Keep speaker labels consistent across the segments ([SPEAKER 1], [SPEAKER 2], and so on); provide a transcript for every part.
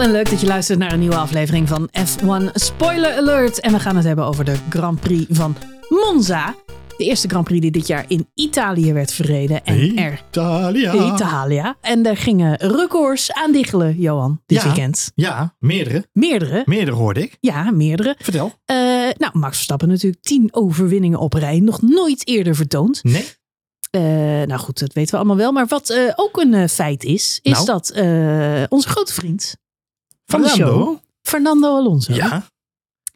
[SPEAKER 1] Hallo en leuk dat je luistert naar een nieuwe aflevering van F1 Spoiler Alert. En we gaan het hebben over de Grand Prix van Monza. De eerste Grand Prix die dit jaar in Italië werd verreden. En er
[SPEAKER 2] Italia.
[SPEAKER 1] Italia. En er gingen records aan diggelen, Johan, dit
[SPEAKER 2] Ja.
[SPEAKER 1] weekend.
[SPEAKER 2] Ja, meerdere.
[SPEAKER 1] Meerdere.
[SPEAKER 2] Meerdere hoorde ik.
[SPEAKER 1] Ja, meerdere.
[SPEAKER 2] Vertel.
[SPEAKER 1] Eh, nou, Max Verstappen natuurlijk tien overwinningen op rij. Nog nooit eerder vertoond.
[SPEAKER 2] Nee.
[SPEAKER 1] Eh, nou goed, dat weten we allemaal wel. Maar wat eh, ook een feit is, is
[SPEAKER 2] Nou?
[SPEAKER 1] dat onze grote vriend van de show,
[SPEAKER 2] Fernando.
[SPEAKER 1] Fernando Alonso,
[SPEAKER 2] Ja.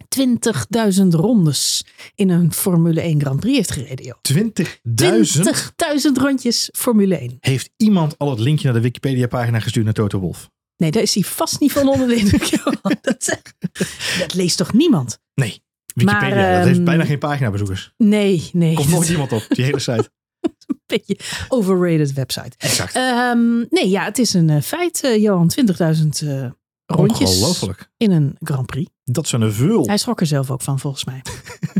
[SPEAKER 1] 20.000 rondes in een Formule 1 Grand Prix heeft gereden. Joh.
[SPEAKER 2] 20.000.
[SPEAKER 1] 20.000 rondjes Formule 1.
[SPEAKER 2] Heeft iemand al het linkje naar de Wikipedia pagina gestuurd naar Toto Wolf?
[SPEAKER 1] Nee, daar is hij vast niet van onder de indruk. Dat, dat leest toch niemand?
[SPEAKER 2] Nee. Wikipedia,
[SPEAKER 1] Maar,
[SPEAKER 2] dat heeft
[SPEAKER 1] ehm,
[SPEAKER 2] bijna geen paginabezoekers.
[SPEAKER 1] Nee, nee.
[SPEAKER 2] Komt nooit iemand op, die hele site.
[SPEAKER 1] een beetje overrated website.
[SPEAKER 2] Exact.
[SPEAKER 1] Ehm, nee, ja, het is een eh, feit, eh, Johan. 20.000 eh, rondjes in een Grand Prix.
[SPEAKER 2] Dat is een vul.
[SPEAKER 1] Hij schrok er zelf ook van, volgens mij.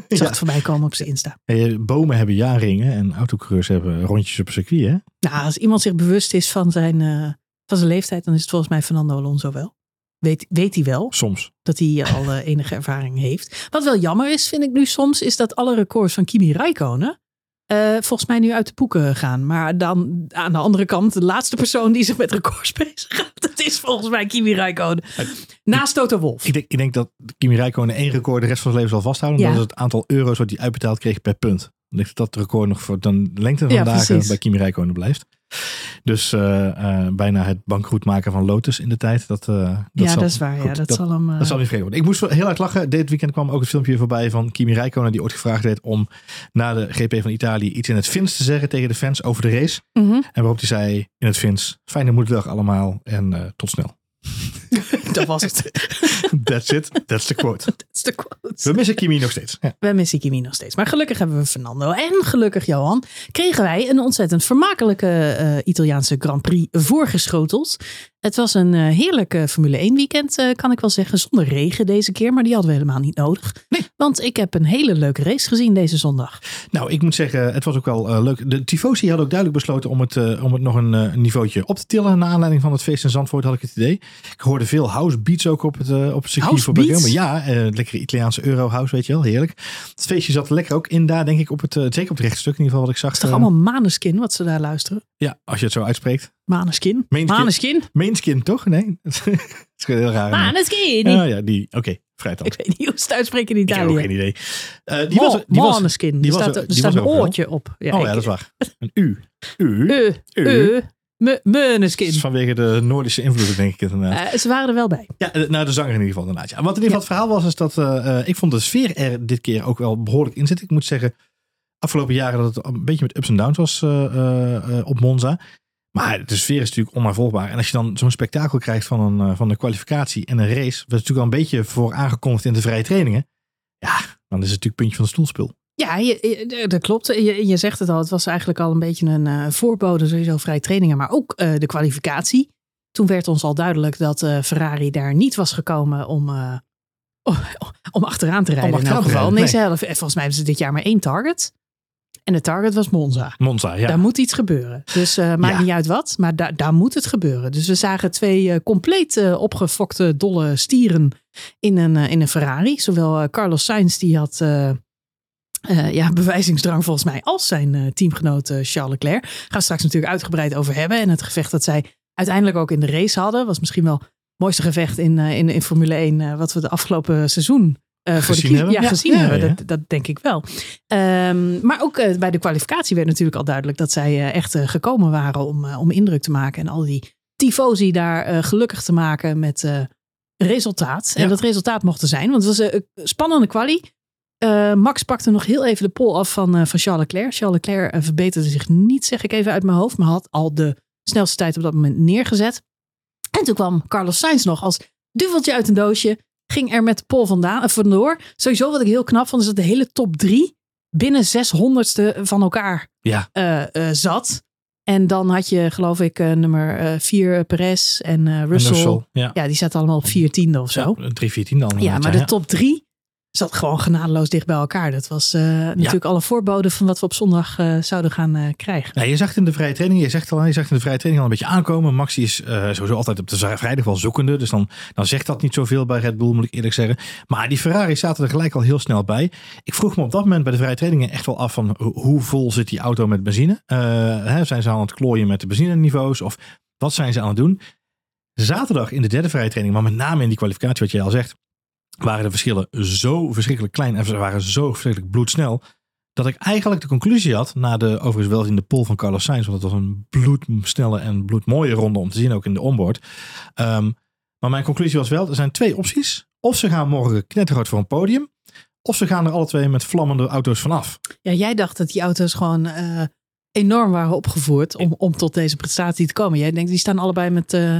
[SPEAKER 1] Ik zag
[SPEAKER 2] Ja.
[SPEAKER 1] het voorbij komen op zijn Insta.
[SPEAKER 2] Bomen hebben jaarringen en autocoureurs hebben rondjes op circuit, hè?
[SPEAKER 1] Nou, als iemand zich bewust is van zijn, eh, van zijn leeftijd, dan is het volgens mij Fernando Alonso wel. Weet, weet hij wel
[SPEAKER 2] Soms.
[SPEAKER 1] dat hij al eh, enige ervaring heeft. Wat wel jammer is, vind ik nu soms, is dat alle records van Kimi Räikkönen eh, volgens mij nu uit de boeken gaan. Maar dan aan de andere kant, de laatste persoon die zich met records bezighoudt, dat is volgens mij Kimi Räikkönen. Naast Toto Wolff.
[SPEAKER 2] Ik denk, ik denk dat Kimi Räikkönen één record de rest van zijn leven zal vasthouden.
[SPEAKER 1] Ja.
[SPEAKER 2] Dat is het aantal euro's wat hij uitbetaald kreeg per punt. Ik denk dat dat record nog voor dan de lengte van
[SPEAKER 1] Ja,
[SPEAKER 2] dagen
[SPEAKER 1] precies.
[SPEAKER 2] bij Kimi Räikkönen blijft. Dus eh, eh, bijna het bankroet maken van Lotus in de tijd. Dat, eh, dat
[SPEAKER 1] ja,
[SPEAKER 2] zal,
[SPEAKER 1] dat is waar. ja, dat,
[SPEAKER 2] dat,
[SPEAKER 1] zal hem.
[SPEAKER 2] dat zal niet vergeten worden. Ik moest heel hard lachen. Dit weekend kwam ook het filmpje voorbij van Kimi Räikkönen. Die ooit gevraagd werd om na de GP van Italië iets in het Fins te zeggen tegen de fans over de race.
[SPEAKER 1] mhm.
[SPEAKER 2] En waarop hij zei in het Fins, fijne moederdag allemaal en tot snel.
[SPEAKER 1] Dat was het.
[SPEAKER 2] That's it. That's the quote.
[SPEAKER 1] Is de quote.
[SPEAKER 2] We missen Kimi nog steeds. Ja.
[SPEAKER 1] We missen Kimi nog steeds. Maar gelukkig hebben we Fernando. En gelukkig, Johan, kregen wij een ontzettend vermakelijke eh, Italiaanse Grand Prix voorgeschoteld. Het was een eh, heerlijk eh, Formule 1 weekend, eh, kan ik wel zeggen. Zonder regen deze keer, maar die hadden we helemaal niet nodig.
[SPEAKER 2] Nee.
[SPEAKER 1] Want ik heb een hele leuke race gezien deze zondag.
[SPEAKER 2] Nou, ik moet zeggen, het was ook wel leuk. De Tifosi hadden ook duidelijk besloten om het, om het nog een, een niveautje op te tillen. Naar aanleiding van het feest in Zandvoort had ik het idee. Ik hoorde veel house beats ook op het, eh, op het circuit
[SPEAKER 1] House
[SPEAKER 2] komen. Ja, eh, lekkere Italiaanse Eurohouse, weet je wel. Heerlijk. Het feestje zat er lekker ook in daar, denk ik, op het, eh, zeker op het rechtstuk in ieder geval wat ik zag.
[SPEAKER 1] Het is toch allemaal Maneskin wat ze daar luisteren?
[SPEAKER 2] Ja, als je het zo uitspreekt.
[SPEAKER 1] Maneskin?
[SPEAKER 2] Maneskin.
[SPEAKER 1] Maneskin?
[SPEAKER 2] Toch? Nee? dat is heel raar.
[SPEAKER 1] Maneskin?
[SPEAKER 2] Ja, ja, die. Oké, vrij dan.
[SPEAKER 1] Ik weet niet hoe ze het uitspreken in
[SPEAKER 2] Ik heb ook
[SPEAKER 1] Italië.
[SPEAKER 2] geen idee. Die was, die was,
[SPEAKER 1] Maneskin.
[SPEAKER 2] die
[SPEAKER 1] er
[SPEAKER 2] was-
[SPEAKER 1] staat, er een oortje op.
[SPEAKER 2] oh ja, dat is waar. Een U. U. U. vanwege de Noordische invloeden, denk ik inderdaad.
[SPEAKER 1] Eh, ze waren er wel bij.
[SPEAKER 2] Ja, eh, nou de zanger in ieder geval inderdaad. Ja. Wat in ieder geval het verhaal was, is dat eh, ik vond de sfeer er dit keer ook wel behoorlijk in zit. Ik moet zeggen, afgelopen jaren dat het een beetje met ups en downs was op Monza. Maar de sfeer is natuurlijk onnavolgbaar. En als je dan zo'n spektakel krijgt van een, van een kwalificatie en een race, wat natuurlijk al een beetje voor aangekondigd in de vrije trainingen. Ja, dan is het natuurlijk puntje van de stoelspul.
[SPEAKER 1] Ja, je, je- dat klopt. Je, je zegt het al. Het was eigenlijk al een beetje een eh, voorbode, sowieso vrij trainingen, maar ook eh, de kwalificatie. Toen werd ons al duidelijk dat eh, Ferrari daar niet was gekomen om, om, achteraan te rijden. in
[SPEAKER 2] achteraan
[SPEAKER 1] elk geval. Nee,
[SPEAKER 2] nee.
[SPEAKER 1] ze hadden, volgens mij hebben ze dit jaar maar één target. En de target was Monza.
[SPEAKER 2] Monza, ja.
[SPEAKER 1] Daar moet iets gebeuren. Dus maakt
[SPEAKER 2] Ja.
[SPEAKER 1] niet uit wat, maar daar daar moet het gebeuren. Dus we zagen twee compleet opgefokte, dolle stieren in een, in een Ferrari. Zowel Carlos Sainz, die had eh, ja, bewijzingsdrang volgens mij, als zijn eh, teamgenoot eh, Charles Leclerc. Gaan we straks natuurlijk uitgebreid over hebben. En het gevecht dat zij uiteindelijk ook in de race hadden, was misschien wel het mooiste gevecht in, in, in Formule 1 eh, wat we de afgelopen seizoen voor de
[SPEAKER 2] Gezien hebben?
[SPEAKER 1] Ja,
[SPEAKER 2] Ja,
[SPEAKER 1] gezien
[SPEAKER 2] ja,
[SPEAKER 1] hebben.
[SPEAKER 2] ja.
[SPEAKER 1] Dat, dat denk ik wel. Ehm, maar ook bij de kwalificatie werd natuurlijk al duidelijk dat zij echt gekomen waren om, om indruk te maken. En al die tifosi daar gelukkig te maken met resultaat. En dat resultaat mocht er zijn, want het was een spannende kwalie. Eh, Max pakte nog heel even de pol af van, eh, van Charles Leclerc. Charles Leclerc eh, verbeterde zich niet, zeg ik even uit mijn hoofd, maar had al de snelste tijd op dat moment neergezet. En toen kwam Carlos Sainz nog als duveltje uit een doosje. Ging er met de pol vandaan, vandoor. Sowieso wat ik heel knap vond, is dat de hele top drie binnen 600ste van elkaar
[SPEAKER 2] Ja.
[SPEAKER 1] zat. En dan had je, geloof ik, nummer vier Perez en
[SPEAKER 2] En
[SPEAKER 1] Russell.
[SPEAKER 2] Russell, ja.
[SPEAKER 1] Ja, die zaten allemaal op vier tiende of zo.
[SPEAKER 2] Ja, 3-14 dan.
[SPEAKER 1] Ja, maar de top drie zat gewoon genadeloos dicht bij elkaar. Dat was uh, natuurlijk alle voorboden van wat we op zondag uh, zouden gaan uh, krijgen.
[SPEAKER 2] Ja, je zag in de vrije training, je zegt al, je zegt in de vrije training al een beetje aankomen. Maxi is sowieso altijd op de vrijdag wel zoekende. Dus dan, dan zegt dat niet zoveel bij Red Bull, moet ik eerlijk zeggen. Maar die Ferrari zaten er gelijk al heel snel bij. Ik vroeg me op dat moment bij de vrije trainingen echt wel af van hoe vol zit die auto met benzine? Hè, zijn ze aan het klooien met de benzineniveaus? Of wat zijn ze aan het doen? Zaterdag in de derde vrije training, maar met name in die kwalificatie, wat jij al zegt, waren de verschillen zo verschrikkelijk klein en ze waren zo verschrikkelijk bloedsnel. Dat ik eigenlijk de conclusie had, na de overigens wel in de poll van Carlos Sainz, want het was een bloedsnelle en bloedmooie ronde om te zien, ook in de onboard. Um, maar mijn conclusie was wel, er zijn twee opties. Of ze gaan morgen knettergroot voor een podium, of ze gaan er alle twee met vlammende auto's vanaf.
[SPEAKER 1] Ja, jij dacht dat die auto's gewoon uh, enorm waren opgevoerd om, om tot deze prestatie te komen. Jij denkt, die staan allebei met... Uh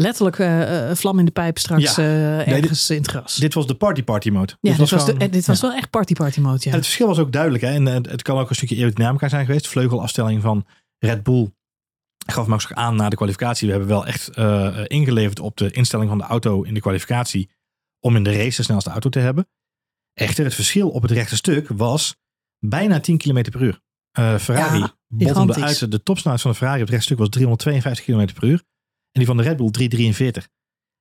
[SPEAKER 1] letterlijk uh, vlam in de pijp straks ja. uh, ergens
[SPEAKER 2] dit,
[SPEAKER 1] in het gras.
[SPEAKER 2] Dit was de party party mode.
[SPEAKER 1] Ja, dit, was, de, dit was wel echt party party mode. Ja.
[SPEAKER 2] En het verschil was ook duidelijk. Hè? En het kan ook een stukje aerodynamica zijn geweest. Vleugelafstelling van Red Bull gaf Max ook aan na de kwalificatie. We hebben wel echt uh, ingeleverd op de instelling van de auto in de kwalificatie. Om in de race de snelste auto te hebben. Echter, het verschil op het rechte stuk was bijna 10 km per uur. Ferrari ja, bottomde uit. De topsnelheid van de Ferrari op het rechtstuk was 352 km per uur. En die van de Red Bull 343.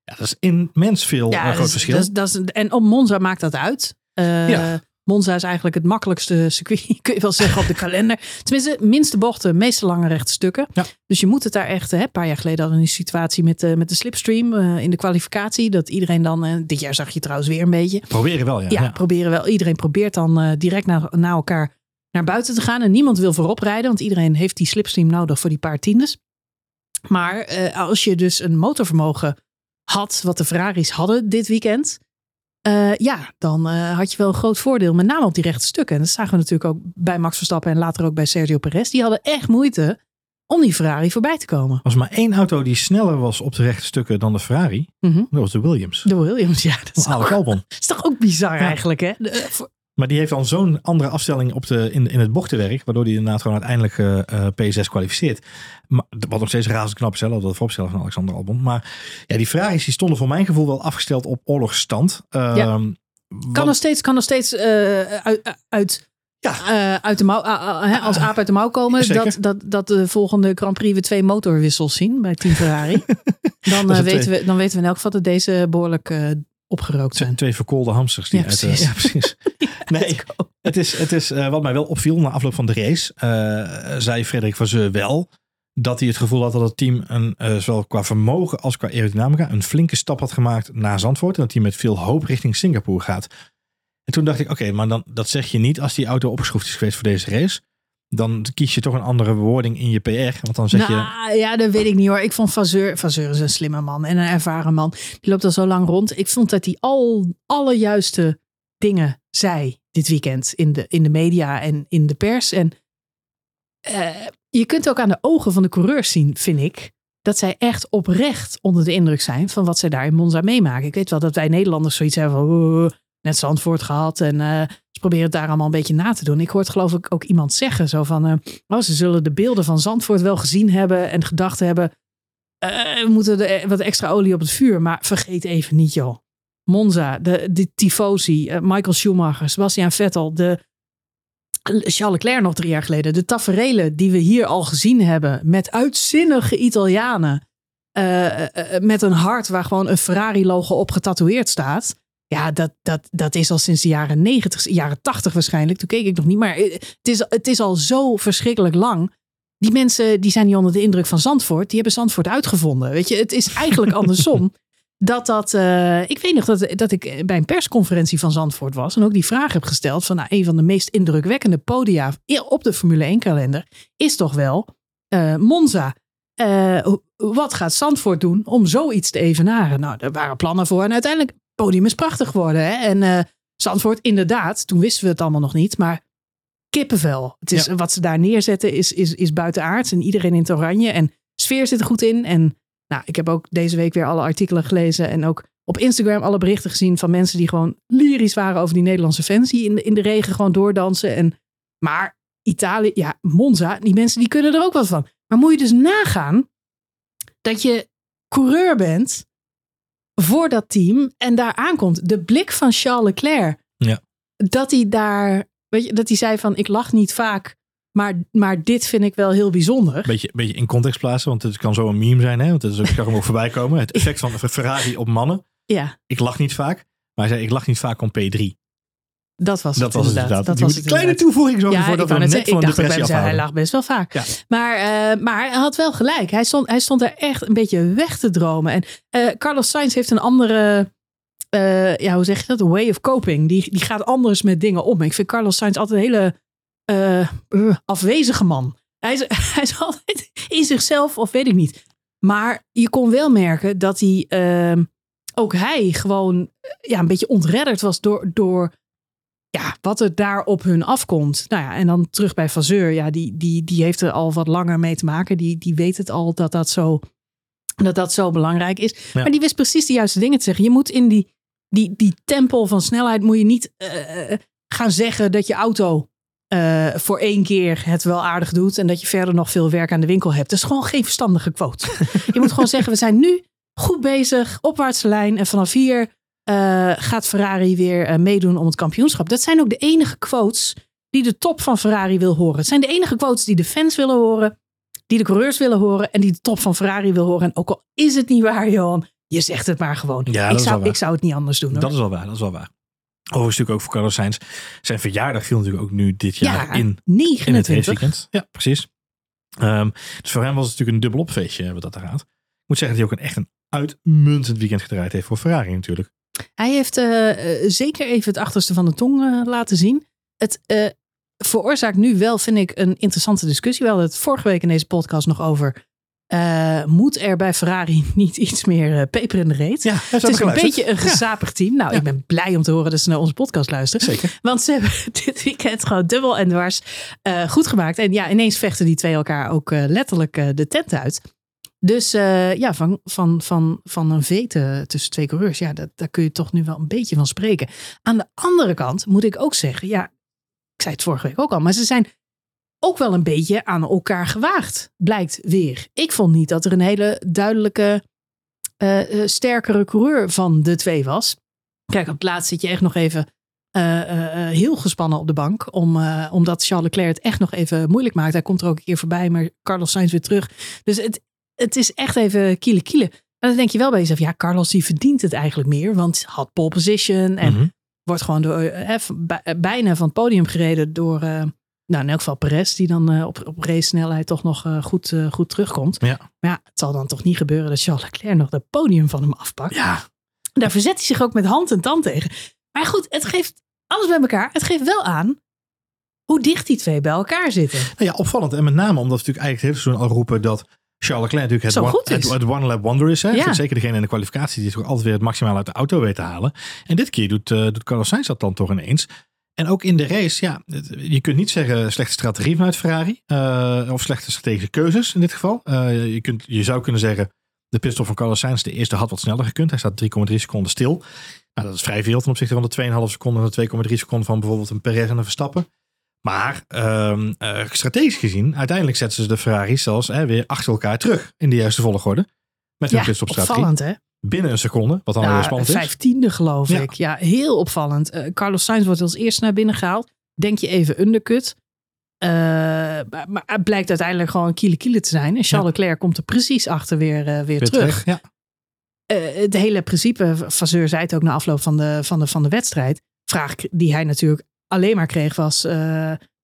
[SPEAKER 2] Ja, dat is immens veel ja, groot verschil.
[SPEAKER 1] Dat, dat is, en op Monza maakt dat uit. Uh, ja. Monza is eigenlijk het makkelijkste circuit, kun je wel zeggen, op de kalender. Tenminste, minste bochten, meeste lange rechte stukken. Ja. Dus je moet het daar echt... Hè, een paar jaar geleden hadden we een situatie met, uh, met de slipstream uh, in de kwalificatie. Dat iedereen dan... Uh, dit jaar zag je trouwens weer een beetje.
[SPEAKER 2] Proberen wel, ja.
[SPEAKER 1] Ja, ja. proberen wel. Iedereen probeert dan direct naar, naar elkaar naar buiten te gaan. En niemand wil voorop rijden, want iedereen heeft die slipstream nodig voor die paar tiendes. Maar uh, als je dus een motorvermogen had, wat de Ferraris hadden dit weekend. Uh, ja, dan uh, had je wel een groot voordeel, met name op die rechte stukken. En dat zagen we natuurlijk ook bij Max Verstappen en later ook bij Sergio Perez. Die hadden echt moeite om die Ferrari voorbij te komen. Er
[SPEAKER 2] was maar één auto die sneller was op de rechte stukken dan de Ferrari. Mm -hmm. Dat was de Williams.
[SPEAKER 1] De Williams, ja. Dat is,
[SPEAKER 2] ook, dat
[SPEAKER 1] is toch ook bizar ja. eigenlijk, hè? De,
[SPEAKER 2] voor, maar die heeft dan zo'n andere afstelling op de, in, in het bochtenwerk. Waardoor die inderdaad gewoon uiteindelijk uh, P6 kwalificeert. Maar, wat nog steeds razend knap is. Dat vooropstellen van Alexander Albon. Maar ja, die Ferraris die stonden voor mijn gevoel wel afgesteld op oorlogsstand. Uh, ja.
[SPEAKER 1] Kan, wat... nog steeds, kan nog steeds uh, uit, uit ja. Uh, uit de mouw, uh, als aap uit de mouw komen. Dat, dat, dat de volgende Grand Prix we twee motorwissels zien bij Team Ferrari. dan, weten we, dan weten we in elk geval dat deze behoorlijk opgerookt zijn.
[SPEAKER 2] Twee verkoolde hamsters. Die
[SPEAKER 1] ja, uit, precies.
[SPEAKER 2] ja, precies. nee, het is, het is uh, wat mij wel opviel na afloop van de race. Uh, zei Frederik van Zeur wel dat hij het gevoel had dat het team een, uh, zowel qua vermogen als qua aerodynamica een flinke stap had gemaakt naar Zandvoort. En dat hij met veel hoop richting Singapore gaat. En toen dacht ik, oké, maar dan, dat zeg je niet als die auto opgeschroefd is geweest voor deze race dan kies je toch een andere bewoording in je PR. Want dan zeg
[SPEAKER 1] nou. Ja, dat weet ik niet hoor. Ik vond Vazeur, Vazeur is een slimme man en een ervaren man. Die loopt al zo lang rond. Ik vond dat hij al alle juiste dingen zei dit weekend in de, in de media en in de pers. En uh, je kunt ook aan de ogen van de coureurs zien, vind ik, dat zij echt oprecht onder de indruk zijn van wat zij daar in Monza meemaken. Ik weet wel dat wij Nederlanders zoiets hebben van net Zandvoort gehad en uh, ze proberen het daar allemaal een beetje na te doen. Ik hoorde geloof ik ook iemand zeggen zo van, uh, oh, ze zullen de beelden van Zandvoort wel gezien hebben en gedacht hebben, we moeten er wat extra olie op het vuur. Maar vergeet even niet joh, Monza, de, de tifosi, Michael Schumacher, Sebastian Vettel, de Charles Leclerc nog drie jaar geleden. De taferelen die we hier al gezien hebben met uitzinnige Italianen. Uh, uh, met een hart waar gewoon een Ferrari-logo op getatoeëerd staat. Ja, dat, dat, dat is al sinds de jaren 90, jaren 80 waarschijnlijk. Toen keek ik nog niet, maar het is, het is al zo verschrikkelijk lang. Die mensen die zijn niet onder de indruk van Zandvoort. Die hebben Zandvoort uitgevonden. Weet je, het is eigenlijk andersom dat dat. Uh, ik weet nog dat, dat ik bij een persconferentie van Zandvoort was. En ook die vraag heb gesteld. Van nou, een van de meest indrukwekkende podia op de Formule 1 kalender. Is toch wel uh, Monza. Uh, wat gaat Zandvoort doen om zoiets te evenaren? Nou, er waren plannen voor. En uiteindelijk, het podium is prachtig geworden. Hè? En Zandvoort, inderdaad, toen wisten we het allemaal nog niet. Maar kippenvel. Het is, Wat ze daar neerzetten is, is, is buitenaards. En iedereen in het oranje. En sfeer zit er goed in. En nou, ik heb ook deze week weer alle artikelen gelezen en ook op Instagram alle berichten gezien van mensen die gewoon lyrisch waren over die Nederlandse fans die in de, in de regen gewoon doordansen. En, maar Italië, ja, Monza, die mensen die kunnen er ook wat van. Maar moet je dus nagaan dat je coureur bent voor dat team en daar aankomt. De blik van Charles Leclerc.
[SPEAKER 2] Ja.
[SPEAKER 1] dat hij daar, weet je, dat hij zei van ik lach niet vaak, maar, maar dit vind ik wel heel bijzonder.
[SPEAKER 2] Beetje, beetje in context plaatsen, want het kan zo een meme zijn. Hè? Want het is ook, zag hem ook voorbij komen. Het effect van Ferrari op mannen.
[SPEAKER 1] Ja,
[SPEAKER 2] Ik lach niet vaak. Maar hij zei, ik lach niet vaak om P3.
[SPEAKER 1] dat was
[SPEAKER 2] Dat
[SPEAKER 1] het
[SPEAKER 2] was
[SPEAKER 1] inderdaad.
[SPEAKER 2] inderdaad.
[SPEAKER 1] Dat was het
[SPEAKER 2] kleine
[SPEAKER 1] inderdaad.
[SPEAKER 2] toevoeging zo
[SPEAKER 1] Ja,
[SPEAKER 2] voor
[SPEAKER 1] ik,
[SPEAKER 2] dat we
[SPEAKER 1] net
[SPEAKER 2] van
[SPEAKER 1] ik dacht bij hij lag best wel vaak.
[SPEAKER 2] Ja.
[SPEAKER 1] Maar, eh, maar hij had wel gelijk. Hij stond, hij stond er echt een beetje weg te dromen. En eh, Carlos Sainz heeft een andere, eh, ja, hoe zeg je dat? Way of coping. Die, die gaat anders met dingen om. Ik vind Carlos Sainz altijd een hele eh, eh, afwezige man. Hij is, hij is altijd in zichzelf, of weet ik niet. Maar je kon wel merken dat hij, eh, ook hij gewoon eh, ja, een beetje ontredderd was door, door ja, wat er daar op hun afkomt. Nou ja, en dan terug bij Vazeur. Ja, die, die, die heeft er al wat langer mee te maken. Die, die weet het al dat dat zo, dat dat zo belangrijk is.
[SPEAKER 2] Ja.
[SPEAKER 1] Maar die wist precies de juiste dingen te zeggen. Je moet in die, die, die tempel van snelheid moet je niet gaan zeggen dat je auto eh, voor één keer het wel aardig doet. En dat je verder nog veel werk aan de winkel hebt. Dat is gewoon geen verstandige quote. je moet gewoon zeggen, we zijn nu goed bezig, opwaartse lijn. En vanaf hier eh, gaat Ferrari weer eh, meedoen om het kampioenschap. Dat zijn ook de enige quotes die de top van Ferrari wil horen. Het zijn de enige quotes die de fans willen horen, die de coureurs willen horen en die de top van Ferrari wil horen. En ook al is het niet waar, Johan, je zegt het maar gewoon.
[SPEAKER 2] Ja,
[SPEAKER 1] ik, zou, ik zou het niet anders doen. Hoor.
[SPEAKER 2] Dat is wel waar, dat is wel waar. Overigens natuurlijk ook voor Carlos Sainz. Zijn verjaardag viel natuurlijk ook nu dit jaar
[SPEAKER 1] ja,
[SPEAKER 2] in, in het
[SPEAKER 1] 29.
[SPEAKER 2] raceweekend. Ja, precies. Ehm, dus voor hem was het natuurlijk een dubbelop feestje wat dat er gaat. Ik moet zeggen dat hij ook een, echt een uitmuntend weekend gedraaid heeft voor Ferrari natuurlijk.
[SPEAKER 1] Hij heeft eh, eh, zeker even het achterste van de tong eh, laten zien. Het veroorzaakt nu wel, vind ik, een interessante discussie. We hadden het vorige week in deze podcast nog over. Eh, moet er bij Ferrari niet iets meer eh, peper in de reet?
[SPEAKER 2] Ja,
[SPEAKER 1] het is een beetje een gezapig team. Nou,
[SPEAKER 2] Ja.
[SPEAKER 1] ik ben blij om te horen dat ze naar onze podcast luisteren.
[SPEAKER 2] Zeker.
[SPEAKER 1] Want ze hebben dit weekend gewoon dubbel en dwars eh, goed gemaakt. En ja, ineens vechten die twee elkaar ook letterlijk de tent uit. Dus ja, van, van, van, van een vete tussen twee coureurs, ja, dat, daar kun je toch nu wel een beetje van spreken. Aan de andere kant moet ik ook zeggen, ja, ik zei het vorige week ook al, maar ze zijn ook wel een beetje aan elkaar gewaagd, blijkt weer. Ik vond niet dat er een hele duidelijke, eh, sterkere coureur van de twee was. Kijk, op het laatst zit je echt nog even eh, heel gespannen op de bank. Om, omdat Charles Leclerc het echt nog even moeilijk maakt. Hij komt er ook een keer voorbij, maar Carlos Sainz weer terug. Dus het, het is echt even kiele kiele. En dan denk je wel bij jezelf, ja, Carlos die verdient het eigenlijk meer. Want had pole position en
[SPEAKER 2] Mhm.
[SPEAKER 1] wordt gewoon door, bij- bijna van het podium gereden door, nou in elk geval Perez. Die dan eh, op, op race snelheid toch nog eh, goed, eh, goed terugkomt.
[SPEAKER 2] Ja.
[SPEAKER 1] Maar ja, het zal dan toch niet gebeuren dat Charles Leclerc nog het podium van hem afpakt.
[SPEAKER 2] Ja,
[SPEAKER 1] Daar verzet hij zich ook met hand en tand tegen. Maar goed, het geeft alles bij elkaar. Het geeft wel aan hoe dicht die twee bij elkaar zitten.
[SPEAKER 2] Nou ja, opvallend. En met name omdat we natuurlijk eigenlijk het hele seizoen al roepen dat Charles Leclerc natuurlijk het, one, het, het one lap wonder is. Hè?
[SPEAKER 1] Ja.
[SPEAKER 2] Zeker degene in de kwalificatie die toch altijd weer het maximaal uit de auto weet te halen. En dit keer doet, doet Carlos Sainz dat dan toch ineens. En ook in de race, ja, je kunt niet zeggen slechte strategie vanuit Ferrari. eh, of slechte strategische keuzes in dit geval. Eh, je, kunt, je zou kunnen zeggen, de pitstop van Carlos Sainz, de eerste had wat sneller gekund. Hij staat 3,3 seconden stil. Nou, dat is vrij veel ten opzichte van de 2,5 seconden en de 2,3 seconden van bijvoorbeeld een Perez en een Verstappen. Maar ehm, eh, strategisch gezien, uiteindelijk zetten ze de Ferraris zelfs weer achter elkaar terug in de juiste volgorde. Met hun
[SPEAKER 1] Ja,
[SPEAKER 2] pitstopstrategie.
[SPEAKER 1] opvallend hè?
[SPEAKER 2] Binnen een seconde, wat dan weer spannend is.
[SPEAKER 1] vijftiende geloof
[SPEAKER 2] Ja.
[SPEAKER 1] ik. Ja, heel opvallend. Eh, Carlos Sainz wordt als eerste naar binnen gehaald. Denk je even undercut. Eh, maar, maar het blijkt uiteindelijk gewoon kiele kiele te zijn. En Charles
[SPEAKER 2] Ja.
[SPEAKER 1] Leclerc komt er precies achter weer, eh, weer,
[SPEAKER 2] Weer
[SPEAKER 1] terug.
[SPEAKER 2] Ja.
[SPEAKER 1] Eh, het hele principe, Vasseur zei het ook na afloop van de, van de, van de wedstrijd. Vraag die hij natuurlijk alleen maar kreeg was...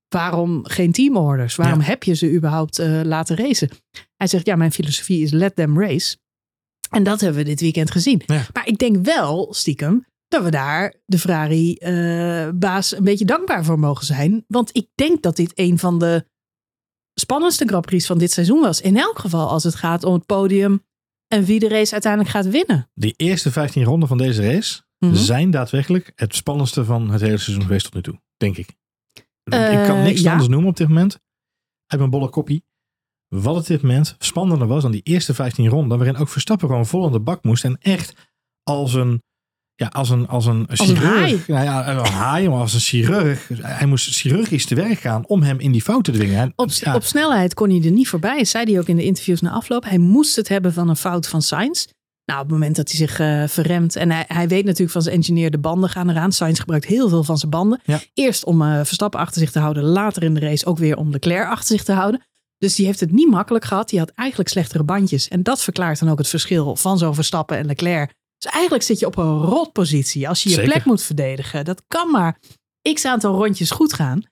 [SPEAKER 1] waarom geen teamorders? Waarom
[SPEAKER 2] Ja.
[SPEAKER 1] heb je ze überhaupt laten racen? Hij zegt, ja, mijn filosofie is let them race. En dat hebben we dit weekend gezien.
[SPEAKER 2] Ja.
[SPEAKER 1] Maar ik denk wel, stiekem, dat we daar de Ferrari-baas een beetje dankbaar voor mogen zijn. Want ik denk dat dit een van de spannendste Grand Prix van dit seizoen was. In elk geval als het gaat om het podium en wie de race uiteindelijk gaat winnen.
[SPEAKER 2] Die eerste 15 ronden van deze race
[SPEAKER 1] Mhm.
[SPEAKER 2] zijn daadwerkelijk het spannendste van het hele seizoen geweest tot nu toe. Denk ik. ik kan
[SPEAKER 1] Eh,
[SPEAKER 2] niks
[SPEAKER 1] ja.
[SPEAKER 2] anders noemen op dit moment. Uit mijn bolle koppie. Wat het op dit moment spannender was dan die eerste 15 ronden. Waarin ook Verstappen gewoon vol aan de bak moest. En echt als een, ja, als een, als een
[SPEAKER 1] een
[SPEAKER 2] chirurg. Nou ja, een haai, maar als een chirurg. Hij moest chirurgisch te werk gaan om hem in die fout te dwingen. En,
[SPEAKER 1] Op,
[SPEAKER 2] ja,
[SPEAKER 1] op snelheid kon hij er niet voorbij. Zei hij ook in de interviews na afloop. Hij moest het hebben van een fout van Sainz. Nou, op het moment dat hij zich uh, verremt. En hij, hij weet natuurlijk van zijn engineer de banden gaan eraan. Sainz gebruikt heel veel van zijn banden.
[SPEAKER 2] Ja.
[SPEAKER 1] Eerst om uh, Verstappen achter zich te houden. Later in de race ook weer om Leclerc achter zich te houden. Dus die heeft het niet makkelijk gehad. Die had eigenlijk slechtere bandjes. En dat verklaart dan ook het verschil van zo'n Verstappen en Leclerc. Dus eigenlijk zit je op een rotpositie als je je
[SPEAKER 2] Zeker.
[SPEAKER 1] plek moet verdedigen. Dat kan maar x aantal rondjes goed gaan.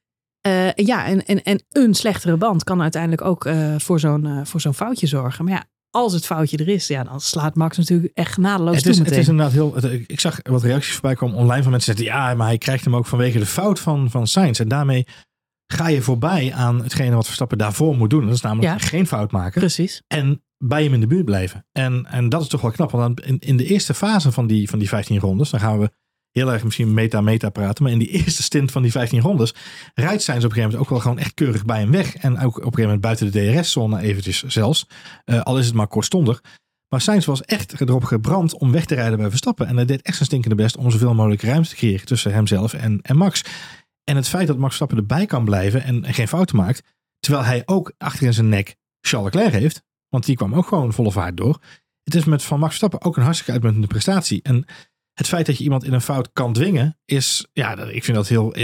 [SPEAKER 1] Uh, ja, en, en, en een slechtere band kan uiteindelijk ook uh, voor zo'n uh, voor zo'n foutje zorgen. Maar ja, als het foutje er is, ja, dan slaat Max natuurlijk echt genadeloos
[SPEAKER 2] het is, het is inderdaad heel. Het, ik zag wat reacties voorbij komen online van mensen die ja, maar hij krijgt hem ook vanwege de fout van, van Sainz. En daarmee ga je voorbij aan hetgene wat Verstappen daarvoor moet doen. Dat is namelijk
[SPEAKER 1] Ja.
[SPEAKER 2] geen fout maken.
[SPEAKER 1] Precies.
[SPEAKER 2] En bij hem in de buurt blijven. En, en dat is toch wel knap. Want in, in de eerste fase van die, van die 15 rondes, dan gaan we heel erg misschien meta-meta praten. Maar in die eerste stint van die 15 rondes rijdt Sainz op een gegeven moment ook wel gewoon echt keurig bij hem weg. En ook op een gegeven moment buiten de DRS-zone eventjes zelfs. Uh, al is het maar kortstondig. Maar Sainz was echt erop gebrand om weg te rijden bij Verstappen. En hij deed echt zijn stinkende best om zoveel mogelijk ruimte te creëren tussen hemzelf en, en Max. En het feit dat Max Verstappen erbij kan blijven en, en geen fouten maakt. Terwijl hij ook achter in zijn nek Charles Leclerc heeft. Want die kwam ook gewoon volle vaart door. Het is met van Max Verstappen ook een hartstikke uitmuntende prestatie. En het feit dat je iemand in een fout kan dwingen, is, ja, ik vind dat heel.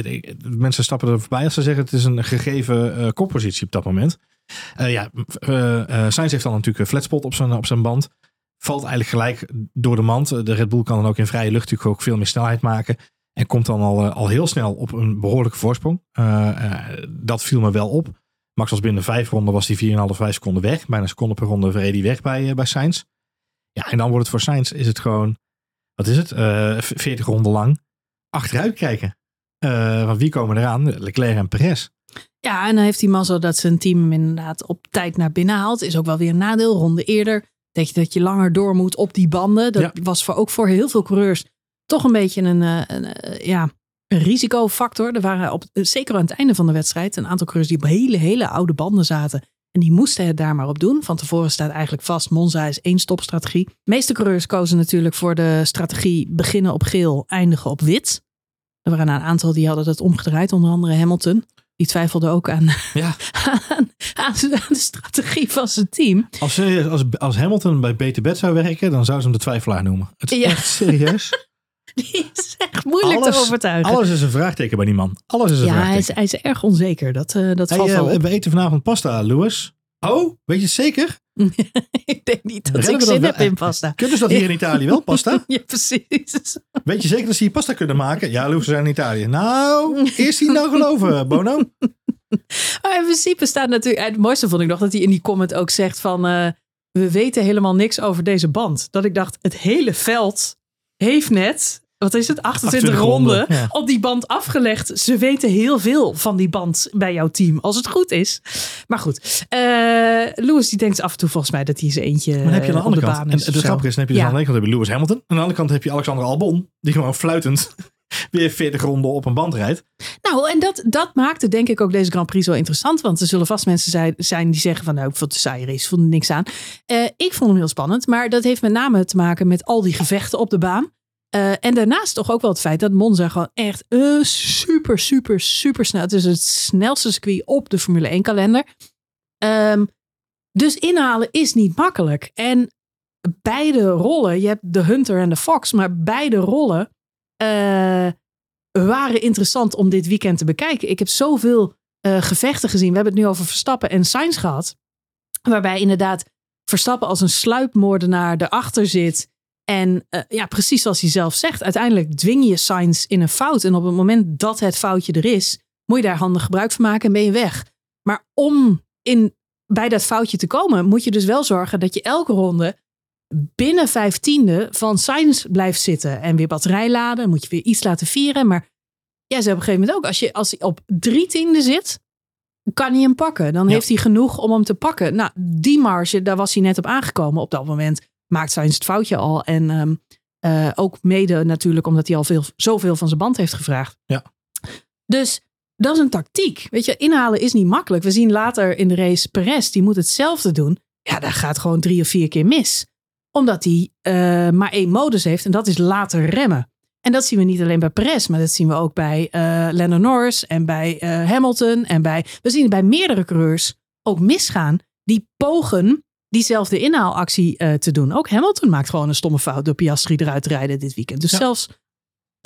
[SPEAKER 2] Mensen stappen er voorbij als ze zeggen het is een gegeven uh, koppositie op dat moment. Uh, ja, uh, Sainz heeft dan natuurlijk een flatspot op zijn, op zijn band. Valt eigenlijk gelijk door de mand. De Red Bull kan dan ook in vrije lucht natuurlijk ook veel meer snelheid maken. En komt dan al, al heel snel op een behoorlijke voorsprong. dat viel me wel op. Max was binnen vijf ronden was hij 4,5, 5 seconden weg. Bijna een seconde per ronde reed hij weg bij, bij Sainz. Ja, en dan wordt het voor Sainz is het gewoon wat is het, uh, 40 ronden lang achteruit kijken. Uh, want wie komen eraan? Leclerc en Perez.
[SPEAKER 1] Ja, en dan heeft hij mazzel dat zijn team hem inderdaad op tijd naar binnen haalt. Is ook wel weer een nadeel. Ronde eerder denk je dat je langer door moet op die banden. Dat
[SPEAKER 2] Ja.
[SPEAKER 1] was voor, ook voor heel veel coureurs toch een beetje een, uh, een uh, ja, een risicofactor. Er waren op, zeker aan het einde van de wedstrijd een aantal coureurs die op hele, hele oude banden zaten. En die moesten het daar maar op doen. Van tevoren staat eigenlijk vast, Monza is één stopstrategie. De meeste coureurs kozen natuurlijk voor de strategie beginnen op geel, eindigen op wit. Er waren een aantal die hadden dat omgedraaid, onder andere Hamilton. Die twijfelde ook aan,
[SPEAKER 2] Ja.
[SPEAKER 1] aan, aan de strategie van zijn team.
[SPEAKER 2] Als, ze- als, als Hamilton bij Beter Bed zou werken, dan zou ze hem de twijfelaar noemen. Het is
[SPEAKER 1] Ja.
[SPEAKER 2] echt serieus.
[SPEAKER 1] Die is echt moeilijk te overtuigen.
[SPEAKER 2] alles is een vraagteken bij die man. Alles is een
[SPEAKER 1] ja, hij
[SPEAKER 2] vraagteken.
[SPEAKER 1] is, hij is erg onzeker. Dat, eh, dat valt
[SPEAKER 2] eh,
[SPEAKER 1] wel
[SPEAKER 2] we eten vanavond pasta, Louis. Oh, weet je het zeker?
[SPEAKER 1] ik denk niet dat
[SPEAKER 2] Redden
[SPEAKER 1] ik zin
[SPEAKER 2] dat
[SPEAKER 1] heb in pasta.
[SPEAKER 2] Kunnen ze dat hier in Italië wel, pasta?
[SPEAKER 1] Ja, precies.
[SPEAKER 2] Weet je zeker dat ze hier pasta kunnen maken? Ja, Louis, we zijn in Italië. Nou, eerst hij nou geloven, Bono?
[SPEAKER 1] Maar in principe staat natuurlijk... Het mooiste vond ik nog dat hij in die comment ook zegt van... eh, we weten helemaal niks over deze band. Dat ik dacht, het hele veld heeft net... Wat is het? 28,
[SPEAKER 2] 28
[SPEAKER 1] ronden
[SPEAKER 2] ja.
[SPEAKER 1] op die band afgelegd. Ze weten heel veel van die band bij jouw team. Als het goed is. Maar goed. eh Lewis die denkt af en toe volgens mij dat hij zijn eentje
[SPEAKER 2] Maar dan heb je aan de andere
[SPEAKER 1] de
[SPEAKER 2] kant. En
[SPEAKER 1] is.
[SPEAKER 2] het grappige is, dan heb je dus
[SPEAKER 1] Ja.
[SPEAKER 2] aan de ene kant heb je Lewis Hamilton. Aan de andere kant heb je Alexander Albon. Die gewoon fluitend weer 40 ronden op een band rijdt.
[SPEAKER 1] Nou, en dat, dat maakte denk ik ook deze Grand Prix zo interessant. Want er zullen vast mensen zijn, zijn die zeggen van... nou, ik vond de saaie race, vond er niks aan. Eh, ik vond hem heel spannend. Maar dat heeft met name te maken met al die gevechten op de baan. Eh, en daarnaast toch ook wel het feit dat Monza gewoon echt een super, super, super snel... Het is het snelste circuit op de Formule 1 kalender. Ehm, dus inhalen is niet makkelijk. En beide rollen, je hebt de Hunter en de Fox... maar beide rollen... eh, waren interessant om dit weekend te bekijken. Ik heb zoveel eh, gevechten gezien. We hebben het nu over Verstappen en Sainz gehad. Waarbij inderdaad Verstappen als een sluipmoordenaar erachter zit. En eh, ja, precies zoals hij zelf zegt. Uiteindelijk dwing je Sainz in een fout. En op het moment dat het foutje er is, moet je daar handig gebruik van maken en ben je weg. Maar om in, bij dat foutje te komen, moet je dus wel zorgen dat je elke ronde binnen vijftiende van Sainz blijft zitten. En weer batterij laden. Moet je weer iets laten vieren. Maar ja, ze hebben op een gegeven moment ook. Als, je, als hij op drie tiende zit, kan hij hem pakken. Dan
[SPEAKER 2] Ja.
[SPEAKER 1] heeft hij genoeg om hem te pakken. Nou, die marge, daar was hij net op aangekomen. Op dat moment maakt Sainz het foutje al. En ehm, eh, ook mede natuurlijk omdat hij al veel, zoveel van zijn band heeft gevraagd.
[SPEAKER 2] Ja.
[SPEAKER 1] Dus dat is een tactiek. Weet je, inhalen is niet makkelijk. We zien later in de race Perez, die moet hetzelfde doen. Ja, daar gaat gewoon drie of vier keer mis. Omdat hij eh, maar één modus heeft en dat is later remmen. En dat zien we niet alleen bij Perez, maar dat zien we ook bij Lennon Norris en bij Hamilton. En bij, we zien het bij meerdere coureurs ook misgaan. Die pogen diezelfde inhaalactie uh, te doen. Ook Hamilton maakt gewoon een stomme fout door Piastri eruit te rijden dit weekend. Dus
[SPEAKER 2] Ja.
[SPEAKER 1] zelfs,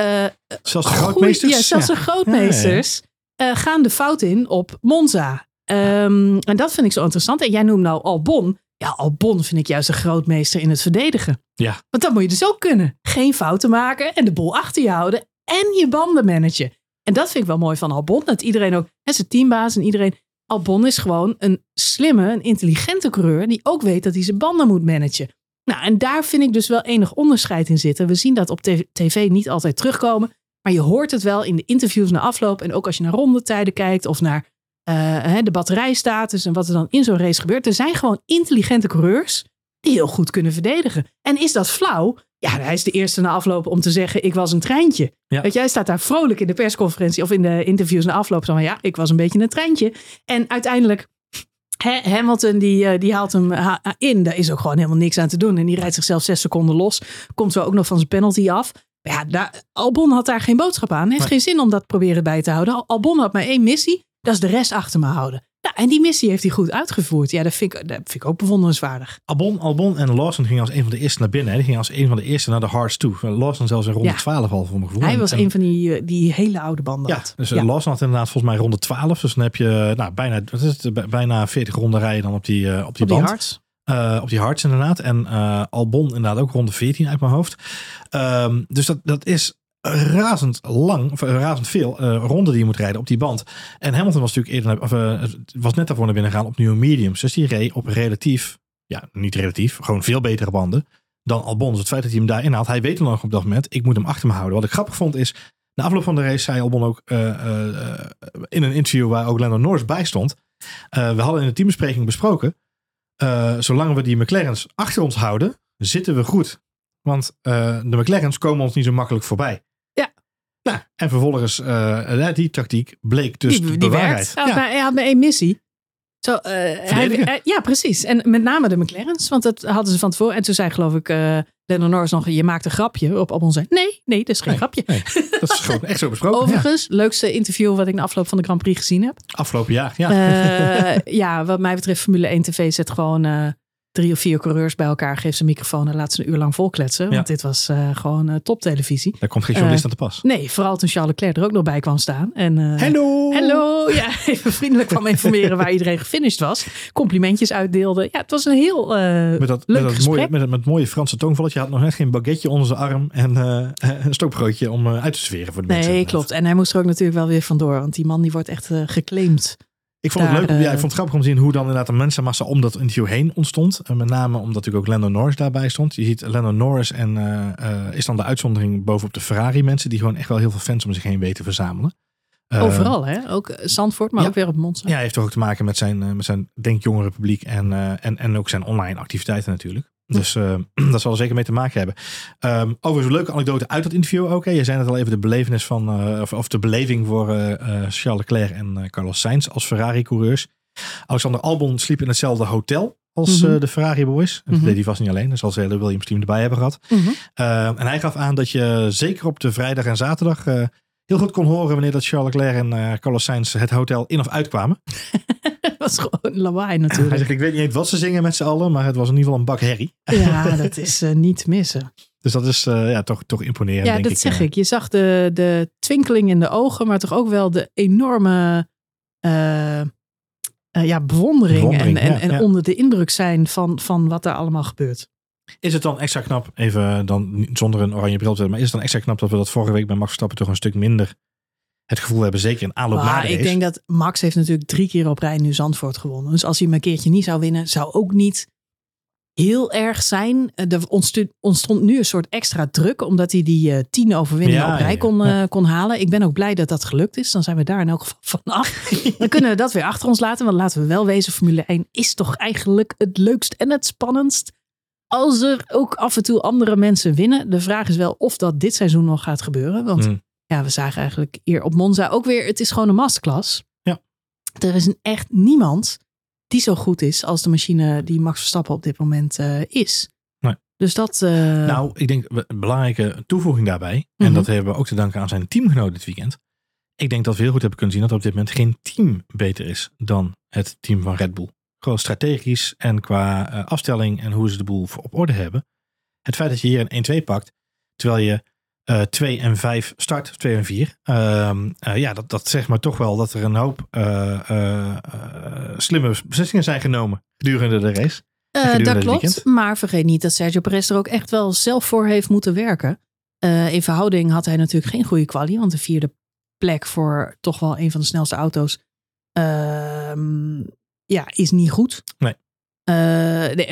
[SPEAKER 1] uh,
[SPEAKER 2] Zelfs de grootmeesters.
[SPEAKER 1] ja, zelfs de grootmeesters uh, gaan de fout in op Monza. Um, en dat vind ik zo interessant. En jij noemt nou Albon. Ja, Albon vind ik juist een grootmeester in het verdedigen.
[SPEAKER 2] Ja.
[SPEAKER 1] Want dat moet je dus ook kunnen. Geen fouten maken en de bol achter je houden. En je banden managen. En dat vind ik wel mooi van Albon. Dat iedereen ook, hè, zijn teambaas en iedereen. Albon is gewoon een slimme, een intelligente coureur. Die ook weet dat hij zijn banden moet managen. Nou, en daar vind ik dus wel enig onderscheid in zitten. We zien dat op tv niet altijd terugkomen. Maar je hoort het wel in de interviews na afloop. En ook als je naar rondetijden kijkt of naar uh, de batterijstatus en wat er dan in zo'n race gebeurt. Er zijn gewoon intelligente coureurs heel goed kunnen verdedigen. En is dat flauw? Ja, hij is de eerste na afloop om te zeggen: Ik was een treintje.
[SPEAKER 2] Ja.
[SPEAKER 1] Weet hij staat daar vrolijk in de persconferentie of in de interviews na afloop. Van ja, ik was een beetje een treintje. En uiteindelijk, Hamilton die, die haalt hem in. Daar is ook gewoon helemaal niks aan te doen. En die rijdt zichzelf zes seconden los. Komt zo ook nog van zijn penalty af. Ja, daar, Albon had daar geen boodschap aan. Heeft
[SPEAKER 2] Nee.
[SPEAKER 1] geen zin om dat proberen bij te houden. Albon had maar één missie. Dat is de rest achter me houden. Nou, en die missie heeft hij goed uitgevoerd. Ja, dat vind ik, dat vind ik ook bewonderenswaardig.
[SPEAKER 2] Albon, Albon en Lawson gingen als een van de eerste naar binnen. Hè. Die gingen als een van de eerste naar de hards toe. Lawson zelfs in ronde
[SPEAKER 1] Ja.
[SPEAKER 2] 12 al voor mijn gevoel.
[SPEAKER 1] Hij was
[SPEAKER 2] En-
[SPEAKER 1] een van die, eh, die hele oude banden
[SPEAKER 2] Ja,
[SPEAKER 1] had.
[SPEAKER 2] dus ja. Lawson had inderdaad volgens mij ronde 12. Dus dan heb je nou, bijna, wat is het, Bij- bijna 40 ronden rijden dan op die, eh, op die
[SPEAKER 1] Op die
[SPEAKER 2] band.
[SPEAKER 1] hards.
[SPEAKER 2] Eh, op die hards inderdaad. En eh, Albon inderdaad ook ronde 14 uit mijn hoofd. Ehm, dus dat, dat is razend lang, of eh, razend veel eh, ronden die je moet rijden op die band. En Hamilton was natuurlijk eerder, of, eh, was net daarvoor naar binnen gegaan op nieuwe mediums. Dus die reed op relatief, ja niet relatief, gewoon veel betere banden dan Albon. Dus het feit dat hij hem daar inhaalt, hij weet nog op dat moment, ik moet hem achter me houden. Wat ik grappig vond is, na afloop van de race zei Albon ook in een interview waar ook Lando Norris bij stond. we hadden in de teambespreking besproken, zolang we die McLaren's achter ons houden, zitten we goed. Want de McLaren's komen ons niet zo makkelijk voorbij. Nou, en vervolgens, eh, die tactiek bleek dus
[SPEAKER 1] die,
[SPEAKER 2] de
[SPEAKER 1] die
[SPEAKER 2] waarheid.
[SPEAKER 1] werkt. Hij had,
[SPEAKER 2] Ja.
[SPEAKER 1] maar, hij had maar één missie. Zo, eh, hij, ja, precies. En met name de McLaren's. Want dat hadden ze van tevoren. En toen zei geloof ik uh, Lennon Norris nog... Je maakt een grapje. Op Albon zei nee, nee, dat is geen
[SPEAKER 2] Nee,
[SPEAKER 1] grapje.
[SPEAKER 2] nee. Dat is gewoon echt zo besproken. ja.
[SPEAKER 1] Overigens, leukste interview wat ik na afloop van de Grand Prix gezien heb.
[SPEAKER 2] Afgelopen jaar, ja.
[SPEAKER 1] Eh, ja, wat mij betreft Formule 1 TV zet gewoon eh, drie of vier coureurs bij elkaar. Geeft ze een microfoon en laat ze een uur lang volkletsen. Want dit was eh, gewoon eh, toptelevisie.
[SPEAKER 2] Daar komt geen journalist
[SPEAKER 1] eh,
[SPEAKER 2] aan te pas.
[SPEAKER 1] Nee, vooral toen Charles Leclerc er ook nog bij kwam staan. En,
[SPEAKER 2] Hallo!
[SPEAKER 1] Hallo, ja, even vriendelijk kwam informeren waar iedereen gefinished was. Complimentjes uitdeelde. Ja, het was een heel
[SPEAKER 2] Met dat,
[SPEAKER 1] leuk
[SPEAKER 2] met, dat
[SPEAKER 1] gesprek.
[SPEAKER 2] mooie, met, met mooie Franse tongvalletje. Je had nog net geen baguetje onder zijn arm. En een stokbroodje om uit te sferen voor de mensen.
[SPEAKER 1] Nee, klopt. En hij moest er ook natuurlijk wel weer vandoor. Want die man die wordt echt geclaimd.
[SPEAKER 2] Ik vond het
[SPEAKER 1] Daar,
[SPEAKER 2] leuk. ja,
[SPEAKER 1] eh,
[SPEAKER 2] ik vond het grappig om te zien hoe dan inderdaad de mensenmassa om dat interview heen ontstond. En met name omdat natuurlijk ook Lando Norris daarbij stond. Je ziet Lando Norris en eh, eh, is dan de uitzondering bovenop de Ferrari mensen. Die gewoon echt wel heel veel fans om zich heen weten te verzamelen. Eh,
[SPEAKER 1] Overal, hè? Ook eh, Zandvoort, maar
[SPEAKER 2] ja.
[SPEAKER 1] ook weer op Monza.
[SPEAKER 2] Ja, heeft toch ook te maken met zijn, eh, met zijn denk jongere publiek en, eh, en, en ook zijn online activiteiten natuurlijk. Dus eh, dat zal er zeker mee te maken hebben. Ehm overigens een leuke anekdote uit dat interview ook. Hè. Je zei net al even de belevenis van, eh, of, of de beleving voor eh, eh, Charles Leclerc en Carlos Sainz als Ferrari-coureurs. Alexander Albon sliep in hetzelfde hotel als
[SPEAKER 1] Mhm.
[SPEAKER 2] de Ferrari Boys. En dat
[SPEAKER 1] Mhm.
[SPEAKER 2] deed hij vast niet alleen. Er zal ze hele Williams team erbij hebben gehad.
[SPEAKER 1] Mhm.
[SPEAKER 2] Ehm, en hij gaf aan dat je zeker op de vrijdag en zaterdag heel goed kon horen wanneer dat Charles Leclerc en Carlos Sainz het hotel in of uitkwamen.
[SPEAKER 1] Was gewoon lawaai
[SPEAKER 2] Hij
[SPEAKER 1] natuurlijk.
[SPEAKER 2] zegt, ik weet niet eens wat ze zingen met z'n allen, maar het was in ieder geval een bak herrie.
[SPEAKER 1] Ja, dat is eh, niet missen.
[SPEAKER 2] Dus dat is eh, ja, toch, toch imponerend,
[SPEAKER 1] Ja,
[SPEAKER 2] denk
[SPEAKER 1] dat
[SPEAKER 2] ik.
[SPEAKER 1] zeg
[SPEAKER 2] eh.
[SPEAKER 1] ik. Je zag de, de twinkeling in de ogen, maar toch ook wel de enorme ja, bewondering.
[SPEAKER 2] Bewondering,
[SPEAKER 1] en en,
[SPEAKER 2] ja,
[SPEAKER 1] en
[SPEAKER 2] ja.
[SPEAKER 1] onder de indruk zijn van, van wat er allemaal gebeurt.
[SPEAKER 2] Is het dan extra knap, even dan zonder een oranje bril te hebben, maar is het dan extra knap dat we dat vorige week bij Max Verstappen toch een stuk minder het gevoel hebben, zeker in aanloop naar
[SPEAKER 1] Maar ik denk dat Max heeft natuurlijk drie keer op rij nu Zandvoort gewonnen. Dus als hij hem een keertje niet zou winnen, zou ook niet heel erg zijn. Eh, Er ontstond, nu een soort extra druk, omdat hij die eh, tien overwinningen
[SPEAKER 2] Ja,
[SPEAKER 1] op rij kon,
[SPEAKER 2] ja.
[SPEAKER 1] eh, kon halen. Ik ben ook blij dat dat gelukt is. Dan zijn we daar in elk geval vanaf. Dan kunnen we dat weer achter ons laten. Want laten we wel wezen, Formule 1 is toch eigenlijk het leukst en het spannendst. Als er ook af en toe andere mensen winnen. De vraag is wel of dat dit seizoen nog gaat gebeuren. Want
[SPEAKER 2] Hmm.
[SPEAKER 1] Ja, we zagen eigenlijk hier op Monza ook weer. Het is gewoon een masterclass.
[SPEAKER 2] Ja.
[SPEAKER 1] Er is een echt niemand die zo goed is als de machine die Max Verstappen op dit moment eh, is.
[SPEAKER 2] Nee.
[SPEAKER 1] Dus dat. eh,
[SPEAKER 2] Nou, ik denk een belangrijke toevoeging daarbij, en
[SPEAKER 1] Mhm.
[SPEAKER 2] dat hebben we ook te danken aan zijn teamgenoot dit weekend. Ik denk dat we heel goed hebben kunnen zien dat er op dit moment geen team beter is dan het team van Red Bull. Gewoon strategisch en qua eh, afstelling en hoe ze de boel op orde hebben. Het feit dat je hier een 1-2 pakt, terwijl je uh, 2 en 5 start, 2 en 4. Uh, ja, dat, dat zegt maar toch wel dat er een hoop uh, slimme beslissingen zijn genomen gedurende de race.
[SPEAKER 1] dat klopt, maar vergeet niet dat Sergio Perez er ook echt wel zelf voor heeft moeten werken. in verhouding had hij natuurlijk geen goede kwalie, want de vierde plek voor toch wel een van de snelste auto's ehm, ja, is niet goed.
[SPEAKER 2] Nee.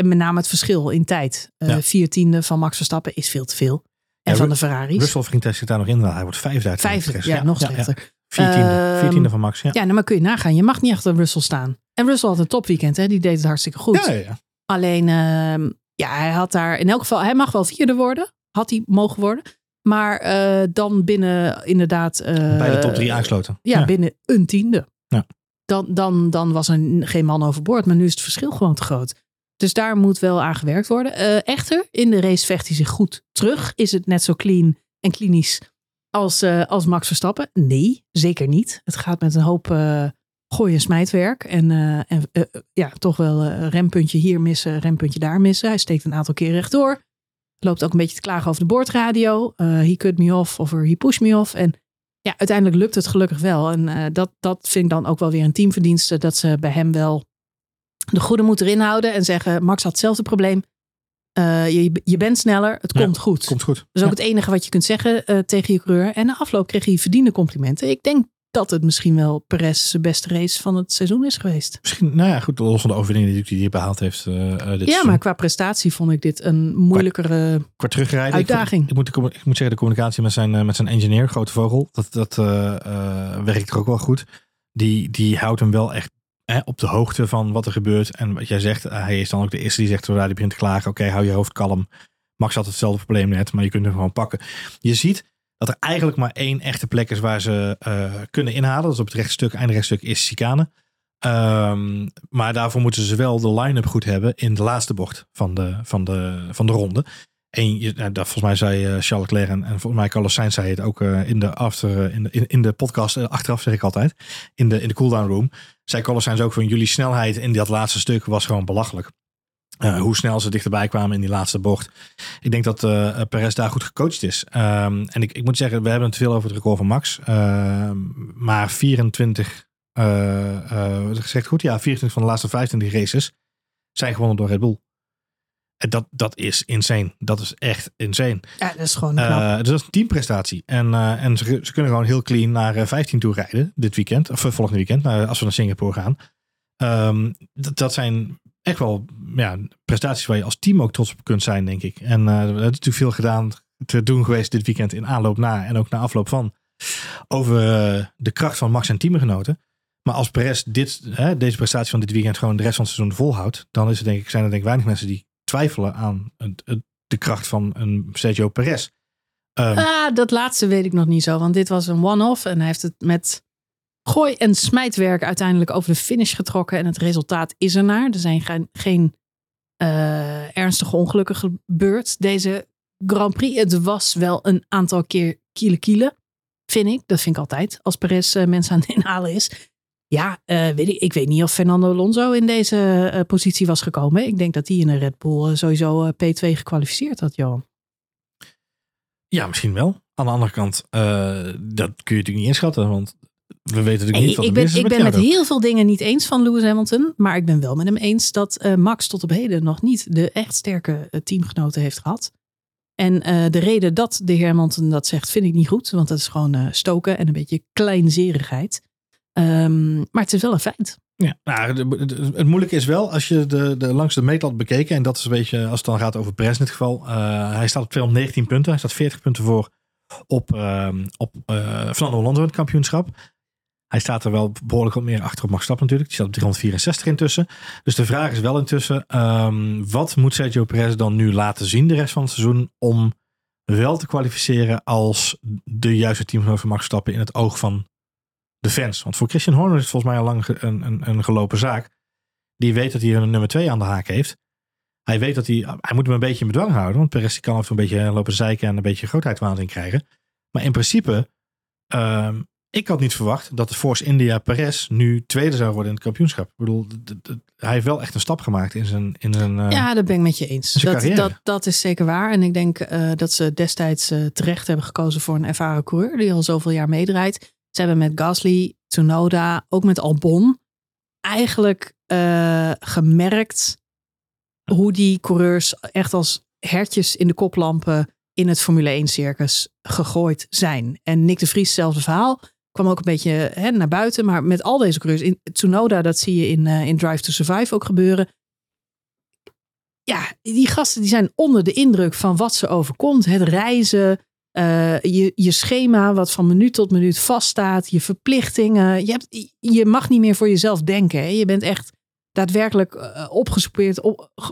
[SPEAKER 1] Met name het verschil in tijd. Uh, ja. Vier tiende van Max Verstappen is veel te veel. En van de Ferraris.
[SPEAKER 2] Russell vriend zit daar nog in. Hij wordt vijfde uit.
[SPEAKER 1] Vijfde, ja, ja, nog slechter.
[SPEAKER 2] Viertiende, viertiende van Max, ja.
[SPEAKER 1] Ja, nou, maar kun je nagaan. Je mag niet achter Russell staan. En Russell had een topweekend, hè. Die deed het hartstikke goed.
[SPEAKER 2] Ja, ja.
[SPEAKER 1] Alleen, uh, ja, hij had daar... In elk geval, hij mag wel vierde worden. Had hij mogen worden. Maar uh, dan binnen inderdaad... Uh,
[SPEAKER 2] Bij de top drie aangesloten.
[SPEAKER 1] Ja, ja, binnen een tiende.
[SPEAKER 2] Ja.
[SPEAKER 1] Dan, dan, dan was er geen man overboord. Maar nu is het verschil gewoon te groot. Dus daar moet wel aan gewerkt worden. Uh, echter, in de race vecht hij zich goed terug. Is het net zo clean en klinisch als, uh, als Max Verstappen? Nee, zeker niet. Het gaat met een hoop uh, gooien smijtwerk. En, en ja, toch wel rempuntje hier missen, rempuntje daar missen. Hij steekt een aantal keer rechtdoor. Loopt ook een beetje te klagen over de boordradio. he cut me off of he pushed me off. En ja, uiteindelijk lukt het gelukkig wel. En dat, dat vind ik dan ook wel weer een teamverdienste. Dat ze bij hem wel de goede moet erin houden en zeggen: Max had hetzelfde probleem. Uh, je, je bent sneller, het
[SPEAKER 2] ja,
[SPEAKER 1] komt goed.
[SPEAKER 2] Komt goed.
[SPEAKER 1] Dat is ook het enige wat je kunt zeggen uh, tegen je coureur. En na afloop kreeg hij verdiende complimenten. Ik denk dat het misschien wel Perez beste race van het seizoen is geweest.
[SPEAKER 2] Misschien, nou ja, goed, los van de overwinning die hij behaald heeft. Uh, dit
[SPEAKER 1] ja,
[SPEAKER 2] seizoen.
[SPEAKER 1] maar qua prestatie vond ik dit een moeilijkere
[SPEAKER 2] qua, qua terugrijden,
[SPEAKER 1] uitdaging.
[SPEAKER 2] Ik, ik, moet, ik moet zeggen, de communicatie met zijn, met zijn engineer, Grote Vogel, dat, dat werkt er ook wel goed. Die, die houdt hem wel echt op de hoogte van wat er gebeurt. En wat jij zegt, eh, hij is dan ook de eerste die zegt, zodra hij begint te klagen, oké, hou je hoofd kalm. Max had hetzelfde probleem net, maar je kunt hem gewoon pakken. Je ziet dat er eigenlijk maar één echte plek is waar ze uh, kunnen inhalen. Dat is op het rechtstuk, eindrechtstuk is chicane. Um, maar daarvoor moeten ze wel de line-up goed hebben in de laatste bocht van de, van de, van de ronde. En nou, dat, volgens mij zei uh, Charles Leclerc en, en volgens mij Carlos Sainz zei het ook uh, in, de after, in, de, in, de podcast, achteraf zeg ik altijd, in de, in de cooldown room. Zei Carlos Sainz ook van jullie snelheid in dat laatste stuk was gewoon belachelijk. hoe snel ze dichterbij kwamen in die laatste bocht. Ik denk dat Perez daar goed gecoacht is. Um, en ik, ik moet zeggen, we hebben het veel over het record van Max. Uh, maar 24, gezegd goed, ja, 24 van de laatste 25 races zijn gewonnen door Red Bull. Dat, dat is insane. Dat is echt insane.
[SPEAKER 1] Ja, dat is gewoon knap.
[SPEAKER 2] Uh, dus dat is een teamprestatie. En, uh, en ze, ze, kunnen gewoon heel clean naar uh, 15 toe rijden dit weekend. Of volgende weekend, naar, als we naar Singapore gaan. Um, dat, dat zijn echt wel ja, prestaties waar je als team ook trots op kunt zijn, denk ik. En er is natuurlijk veel gedaan te doen geweest dit weekend in aanloop na en ook na afloop van. Over de kracht van Max en teamgenoten. Maar als Perez dit, hè, deze prestatie van dit weekend gewoon de rest van het seizoen volhoudt, dan is er denk ik, zijn er denk ik weinig mensen die twijfelen aan het, de kracht van een Sergio Perez.
[SPEAKER 1] Um, ah, dat laatste weet ik nog niet zo. Want dit was een one-off. En hij heeft het met gooi- en smijtwerk uiteindelijk over de finish getrokken. En het resultaat is er naar. Er zijn geen, uh, ernstige ongelukken gebeurd. Deze Grand Prix. Het was wel een aantal keer kiele kiele. Vind ik. Dat vind ik altijd. Als Perez uh, mensen aan het inhalen is. Ja, uh, weet ik, ik weet niet of Fernando Alonso in deze uh, positie was gekomen. Ik denk dat hij in een Red Bull uh, sowieso P2 gekwalificeerd had, Johan.
[SPEAKER 2] Ja, misschien wel. Aan de andere kant, dat kun je natuurlijk niet inschatten, want we weten natuurlijk niet wat
[SPEAKER 1] ik
[SPEAKER 2] er
[SPEAKER 1] ben,
[SPEAKER 2] is
[SPEAKER 1] Ik
[SPEAKER 2] met
[SPEAKER 1] ben met heel veel dingen niet eens van Lewis Hamilton, maar ik ben wel met hem eens dat Max tot op heden nog niet de echt sterke teamgenoten heeft gehad. En de reden dat de heer Hamilton dat zegt, vind ik niet goed, want dat is gewoon stoken en een beetje kleinzerigheid. Um, maar het is wel een feit.
[SPEAKER 2] Ja, nou, het, moeilijke is wel als je de, de langs de meetlat bekeken. En dat is een beetje als het dan gaat over Perez in dit geval. Uh, hij staat op 219 punten. Hij staat 40 punten voor op, uh, op uh, Fernando het kampioenschap. Hij staat er wel behoorlijk wat meer achter op Max Verstappen natuurlijk. Die staat op 364 intussen. Dus de vraag is wel intussen. Um, wat moet Sergio Perez dan nu laten zien de rest van het seizoen. Om wel te kwalificeren als de juiste teamgenoot van Max Verstappen in het oog van de fans. Want voor Christian Horner is het volgens mij al lang een, een, een gelopen zaak. Die weet dat hij een nummer 2 aan de haak heeft. Hij weet dat hij... Hij moet hem een beetje in bedwang houden. Want Perez kan af en een beetje lopen zeiken en een beetje grootheidswaanzin krijgen. Maar in principe um, ik had niet verwacht dat de Force India Perez nu tweede zou worden in het kampioenschap. Ik bedoel, hij heeft wel echt een stap gemaakt in zijn. In zijn uh,
[SPEAKER 1] ja, dat ben ik met je eens. Dat, dat, dat is zeker waar. En ik denk uh, dat ze destijds uh, terecht hebben gekozen voor een ervaren coureur die al zoveel jaar meedraait. Ze hebben met Gasly, Tsunoda, ook met Albon eigenlijk gemerkt hoe die coureurs echt als hertjes in de koplampen in het Formule 1 circus gegooid zijn. En Nick de Vries, hetzelfde verhaal kwam ook een beetje hè, naar buiten. Maar met al deze coureurs, in Tsunoda, dat zie je in, uh, in Drive to Survive ook gebeuren. Ja, die gasten die zijn onder de indruk van wat ze overkomt. Het reizen, uh, je, je schema wat van minuut tot minuut vaststaat. Je verplichtingen. Je, hebt, je mag niet meer voor jezelf denken. Hè. Je bent echt daadwerkelijk uh. Op,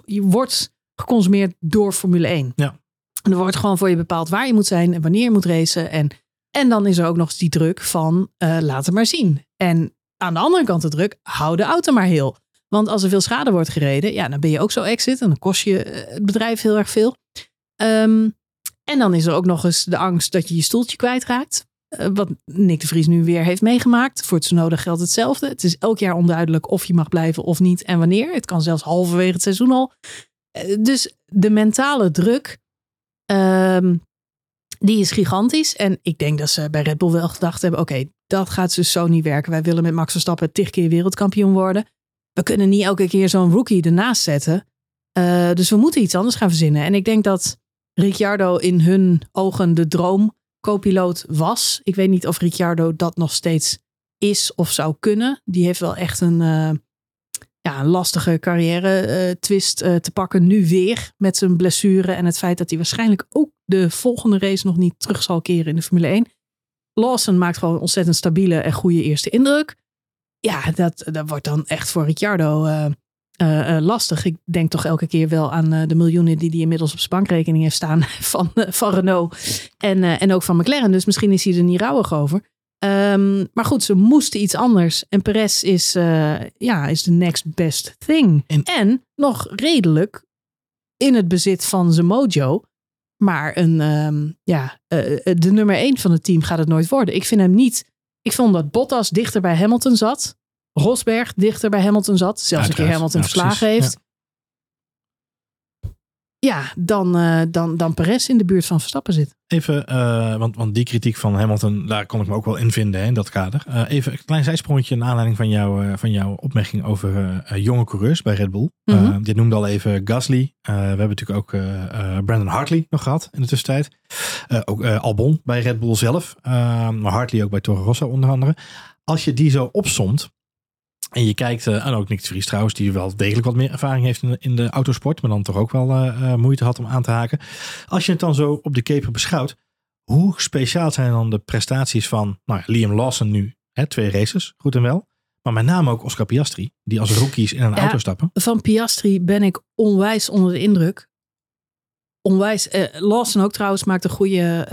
[SPEAKER 1] je wordt geconsumeerd door Formule 1.
[SPEAKER 2] Ja.
[SPEAKER 1] En er wordt gewoon voor je bepaald waar je moet zijn en wanneer je moet racen. En en dan is er ook nog eens die druk van uh, laat het maar zien. En aan de andere kant de druk, hou de auto maar heel. Want als er veel schade wordt gereden, ja, dan ben je ook zo exit. En dan kost je eh, het bedrijf heel erg veel. Um, en dan is er ook nog eens de angst dat je je stoeltje kwijtraakt. Uh, wat Nick de Vries nu weer heeft meegemaakt. Voor het Tsunoda geldt hetzelfde. Het is elk jaar onduidelijk of je mag blijven of niet en wanneer. Het kan zelfs halverwege het seizoen al. Uh, dus de mentale druk um, die is gigantisch. En ik denk dat ze bij Red Bull wel gedacht hebben: oké, dat gaat dus zo niet werken. Wij willen met Max Verstappen tig keer wereldkampioen worden. We kunnen niet elke keer zo'n rookie ernaast zetten. Uh, dus we moeten iets anders gaan verzinnen. En ik denk dat Ricciardo in hun ogen de droom co-piloot was. Ik weet niet of Ricciardo dat nog steeds is of zou kunnen. Die heeft wel echt een, uh, ja, een lastige carrière uh, twist uh, te pakken. Nu weer met zijn blessure en het feit dat hij waarschijnlijk ook de volgende race nog niet terug zal keren in de Formule 1. Lawson maakt gewoon een ontzettend stabiele en goede eerste indruk. Ja, dat, dat wordt dan echt voor Ricciardo uh, lastig. Ik denk toch elke keer wel aan de miljoenen die hij inmiddels op zijn bankrekening heeft staan van, van Renault en, en ook van McLaren. Dus misschien is hij er niet rouwig over. Um, maar goed, ze moesten iets anders. En Perez is, ja, is de next best thing. En, en, nog redelijk in het bezit van zijn mojo. Maar een, um, ja, de nummer één van het team gaat het nooit worden. Ik vind hem niet. Ik vond dat Bottas dichter bij Hamilton zat. Rosberg dichter bij Hamilton zat. Zelfs een keer Hamilton ja, verslagen heeft. Ja dan, uh, dan, dan Perez in de buurt van Verstappen zit.
[SPEAKER 2] Even, uh, want, want die kritiek van Hamilton, daar kon ik me ook wel in vinden hè, in dat kader. Uh, even een klein zijsprongetje naar aanleiding van, jou, van jouw opmerking over jonge coureurs bij Red Bull. Mm -hmm. dit noemde al even Gasly. we hebben natuurlijk ook Brandon Hartley nog gehad in de tussentijd. ook Albon bij Red Bull zelf. maar Hartley ook bij Toro Rosso onder andere. Als je die zo opsomt, en je kijkt, uh, en ook Nick de Vries trouwens, die wel degelijk wat meer ervaring heeft in de, in de autosport, maar dan toch ook wel uh, moeite had om aan te haken. Als je het dan zo op de keper beschouwt, hoe speciaal zijn dan de prestaties van nou, Liam Lawson nu? Hè, twee races, goed en wel. Maar met name ook Oscar Piastri, die als rookies in een ja, auto stappen.
[SPEAKER 1] Van Piastri ben ik onwijs onder de indruk. Onwijs. Uh, Lawson ook trouwens maakt een goede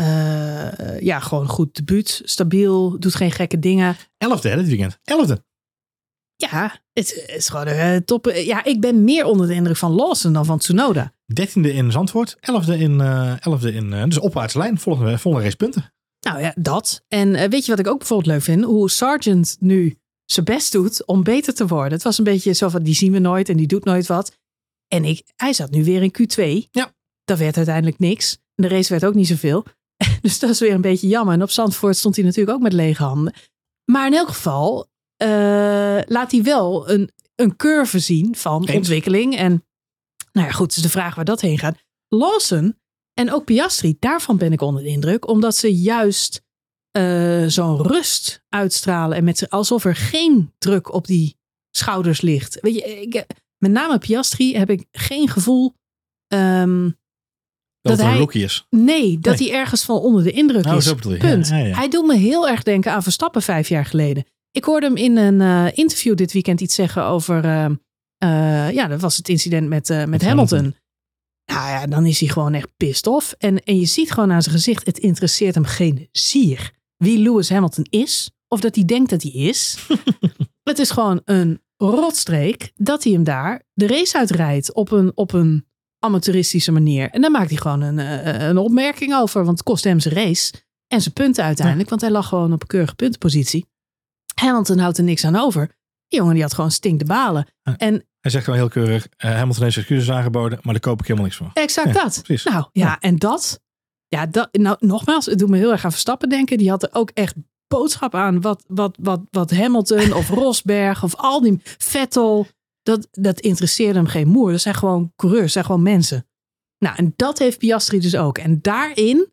[SPEAKER 1] uh, ja, gewoon goed debuut. Stabiel, doet geen gekke dingen.
[SPEAKER 2] Elfde hè, dit weekend. Elfde.
[SPEAKER 1] Ja, het, is gewoon uh, top. Ja, ik ben meer onder de indruk van Lawson dan van Tsunoda.
[SPEAKER 2] Dertiende in Zandvoort, elfde in, uh, elfde in dus opwaartse lijn, volgende, volgende race punten.
[SPEAKER 1] Nou ja, dat. En weet je wat ik ook bijvoorbeeld leuk vind? Hoe Sargent nu zijn best doet om beter te worden. Het was een beetje zo van, die zien we nooit en die doet nooit wat. En ik, hij zat nu weer in Q2.
[SPEAKER 2] Ja.
[SPEAKER 1] Dat werd uiteindelijk niks. De race werd ook niet zoveel. Dus dat is weer een beetje jammer. En op Zandvoort stond hij natuurlijk ook met lege handen. Maar in elk geval uh, laat hij wel een, een curve zien van Eens. ontwikkeling. En nou ja, goed, is de vraag waar dat heen gaat. Lawson en ook Piastri, daarvan ben ik onder de indruk. Omdat ze juist uh, zo'n rust uitstralen. En met ze, alsof er geen druk op die schouders ligt. Weet je, ik, met name Piastri heb ik geen gevoel um,
[SPEAKER 2] dat, dat hij, een rookie is.
[SPEAKER 1] Nee, dat nee. hij ergens van onder de indruk nou, is. Zo. Punt. Ja, ja, ja. Hij doet me heel erg denken aan Verstappen vijf jaar geleden. Ik hoorde hem in een uh, interview dit weekend iets zeggen over. Uh, uh, ja, dat was het incident met, met, met Hamilton. Hamilton. Nou ja, dan is hij gewoon echt pissed off. En, en je ziet gewoon aan zijn gezicht: het interesseert hem geen zier wie Lewis Hamilton is. Of dat hij denkt dat hij is. het is gewoon een rotstreek dat hij hem daar de race uitrijdt op een, op een amateuristische manier. En dan maakt hij gewoon een, een opmerking over, want het kost hem zijn race. en zijn punten uiteindelijk. Want hij lag gewoon op een keurige puntenpositie. Hamilton houdt er niks aan over. Die jongen die had gewoon stink de balen.
[SPEAKER 2] Ja.
[SPEAKER 1] En
[SPEAKER 2] Hij zegt gewoon heel keurig, eh, Hamilton heeft excuses aangeboden, maar daar koop ik helemaal niks voor.
[SPEAKER 1] exact
[SPEAKER 2] Ja,
[SPEAKER 1] dat.
[SPEAKER 2] precies.
[SPEAKER 1] Nou ja, en dat. Ja, dat, nou nogmaals, het doet me heel erg aan Verstappen denken. Die had er ook echt boodschap aan wat, wat, wat, wat Hamilton of Rosberg of al die Vettel. Dat, dat interesseerde hem geen moer. Dat zijn gewoon coureurs, dat zijn gewoon mensen. Nou, en dat heeft Piastri dus ook. En daarin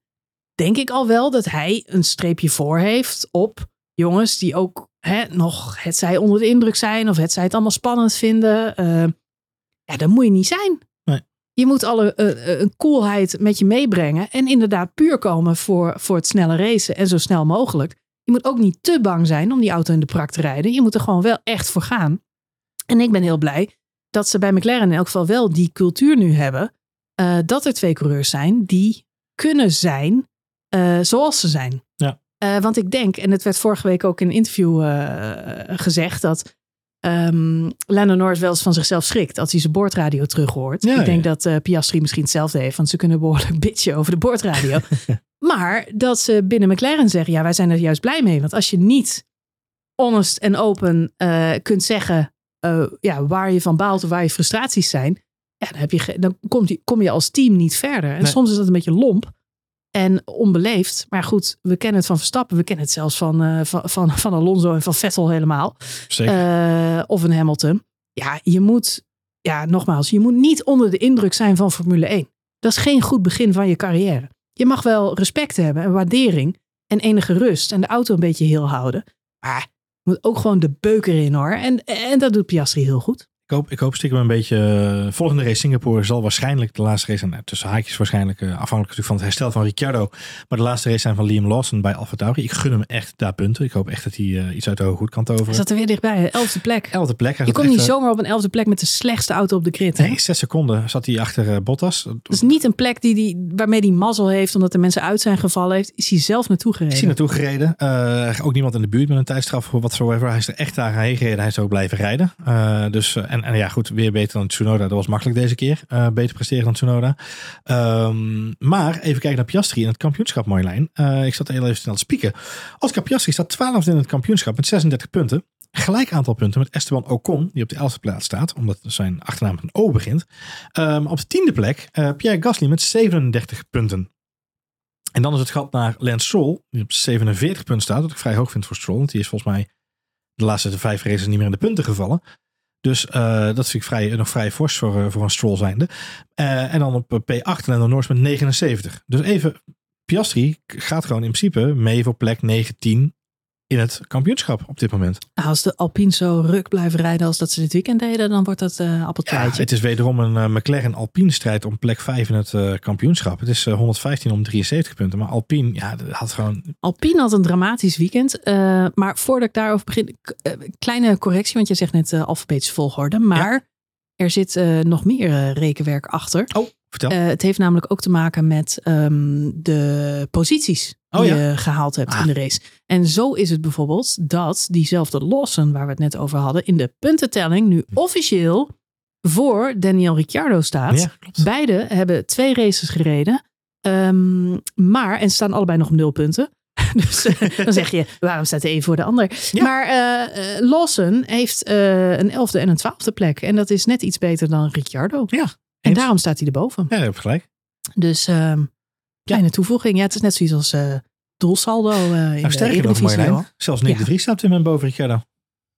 [SPEAKER 1] denk ik al wel dat hij een streepje voor heeft op jongens die ook hè, nog het zij onder de indruk zijn of het zij het allemaal spannend vinden. Eh, ja, dat moet je niet zijn.
[SPEAKER 2] Nee.
[SPEAKER 1] Je moet alle eh, eh, een coolheid met je meebrengen en inderdaad puur komen voor, voor het snelle racen en zo snel mogelijk. Je moet ook niet te bang zijn om die auto in de prak te rijden. Je moet er gewoon wel echt voor gaan. En ik ben heel blij dat ze bij McLaren in elk geval wel die cultuur nu hebben. eh, dat er twee coureurs zijn die kunnen zijn eh, zoals ze zijn.
[SPEAKER 2] Ja.
[SPEAKER 1] Eh, want ik denk, en het werd vorige week ook in een interview gezegd, dat ehm Lando Norris wel eens van zichzelf schrikt als hij zijn boordradio terug hoort.
[SPEAKER 2] Ja,
[SPEAKER 1] ik denk
[SPEAKER 2] ja.
[SPEAKER 1] dat Piastri misschien hetzelfde heeft, want ze kunnen behoorlijk bitchen over de boordradio. maar dat ze binnen McLaren zeggen, ja, wij zijn er juist blij mee. Want als je niet honest en open kunt zeggen eh, ja, waar je van baalt of waar je frustraties zijn, ja, dan, heb je dan komt je, kom je als team niet verder. En
[SPEAKER 2] Nee.
[SPEAKER 1] soms is dat een beetje lomp en onbeleefd. Maar goed, we kennen het van Verstappen, we kennen het zelfs van, eh, van, van, van Alonso en van Vettel helemaal.
[SPEAKER 2] Zeker.
[SPEAKER 1] Eh, of een Hamilton. Ja, je moet, ja, nogmaals, je moet niet onder de indruk zijn van Formule 1. Dat is geen goed begin van je carrière. Je mag wel respect hebben en waardering en enige rust en de auto een beetje heel houden. Maar moet ook gewoon de beuker in hoor. En, en dat doet Piastri heel goed.
[SPEAKER 2] Ik hoop, ik hoop stiekem een beetje. eh, volgende race Singapore zal waarschijnlijk de laatste race zijn. nou, tussen haakjes waarschijnlijk. eh, afhankelijk natuurlijk van het herstel van Ricciardo. Maar de laatste race zijn van Liam Lawson bij Alfa Tauri. Ik gun hem echt daar punten. Ik hoop echt dat hij eh, iets uit de hoge goed kan
[SPEAKER 1] Hij
[SPEAKER 2] toveren.
[SPEAKER 1] zat er weer dichtbij, elfde plek.
[SPEAKER 2] Elfde plek. Hij
[SPEAKER 1] Je komt niet
[SPEAKER 2] echt,
[SPEAKER 1] zomaar op een elfde plek met de slechtste auto op de grid.
[SPEAKER 2] Nee, zes seconden zat hij achter Bottas.
[SPEAKER 1] Dat is niet een plek die die, waarmee hij mazzel heeft omdat er mensen uit zijn gevallen. Heeft, is hij zelf naartoe gereden.
[SPEAKER 2] Is hij naartoe gereden. Ook niemand in de buurt met een tijdstraf of whatsoever. Hij is er echt daar heen gereden. Hij is ook blijven rijden. Dus, eh, en, ja, goed, weer beter dan Tsunoda. Dat was makkelijk deze keer. Eh, beter presteren dan Tsunoda. Ehm, maar even kijken naar Piastri in het kampioenschap, Marjolein. Eh ik zat heel even snel te spieken. Oscar Piastri staat 12 in het kampioenschap met 36 punten. Gelijk aantal punten met Esteban Ocon, die op de 11e plaats staat, omdat zijn achternaam met een O begint. Ehm, op de tiende plek eh, Pierre Gasly met 37 punten. En dan is het gat naar Lance Stroll, die op 47 punten staat. Wat ik vrij hoog vind voor Stroll, want die is volgens mij de laatste vijf races niet meer in de punten gevallen. Dus eh, dat vind ik vrij, nog vrij fors voor, eh, voor een Stroll zijnde. Eh, en dan op eh, P8 Lando Norris met 79. Dus even, Piastri gaat gewoon in principe mee voor plek 19 in het kampioenschap op dit moment.
[SPEAKER 1] Als de Alpine zo ruk blijven rijden als dat ze dit weekend deden, dan wordt dat eh
[SPEAKER 2] Ja,
[SPEAKER 1] appeltje.
[SPEAKER 2] het is wederom een eh, McLaren Alpine strijd om plek 5 in het eh, kampioenschap. Het is eh, 115 om 73 punten. Maar Alpine, ja, had gewoon
[SPEAKER 1] Alpine had een dramatisch weekend. eh, maar voordat ik daarover begin, eh, kleine correctie, want je zegt net eh alfabetische volgorde. Maar er zit eh, nog meer eh, rekenwerk achter.
[SPEAKER 2] Vertel.
[SPEAKER 1] Eh, het heeft namelijk ook te maken met ehm, de posities die
[SPEAKER 2] Oh ja.
[SPEAKER 1] je gehaald hebt
[SPEAKER 2] Ah.
[SPEAKER 1] in de race. En zo is het bijvoorbeeld dat diezelfde Lawson, waar we het net over hadden, in de puntentelling nu officieel voor Daniel Ricciardo staat.
[SPEAKER 2] ja.
[SPEAKER 1] Beide hebben twee races gereden. ehm, maar, en staan allebei nog op nul punten. Dus eh, dan zeg je, waarom staat de een voor de ander?
[SPEAKER 2] Ja.
[SPEAKER 1] Maar eh, Lawson heeft een elfde en een twaalfde plek. En dat is net iets beter dan Ricciardo.
[SPEAKER 2] Ja,
[SPEAKER 1] En daarom staat hij erboven.
[SPEAKER 2] Ja, je hebt gelijk.
[SPEAKER 1] Dus ehm, kleine toevoeging. Ja, het is net zoiets als eh doelsaldo eh, in
[SPEAKER 2] Nou,
[SPEAKER 1] de Eredivisie.
[SPEAKER 2] Zelfs Nick
[SPEAKER 1] Ja.
[SPEAKER 2] de Vries staat in mijn boven Ricciardo.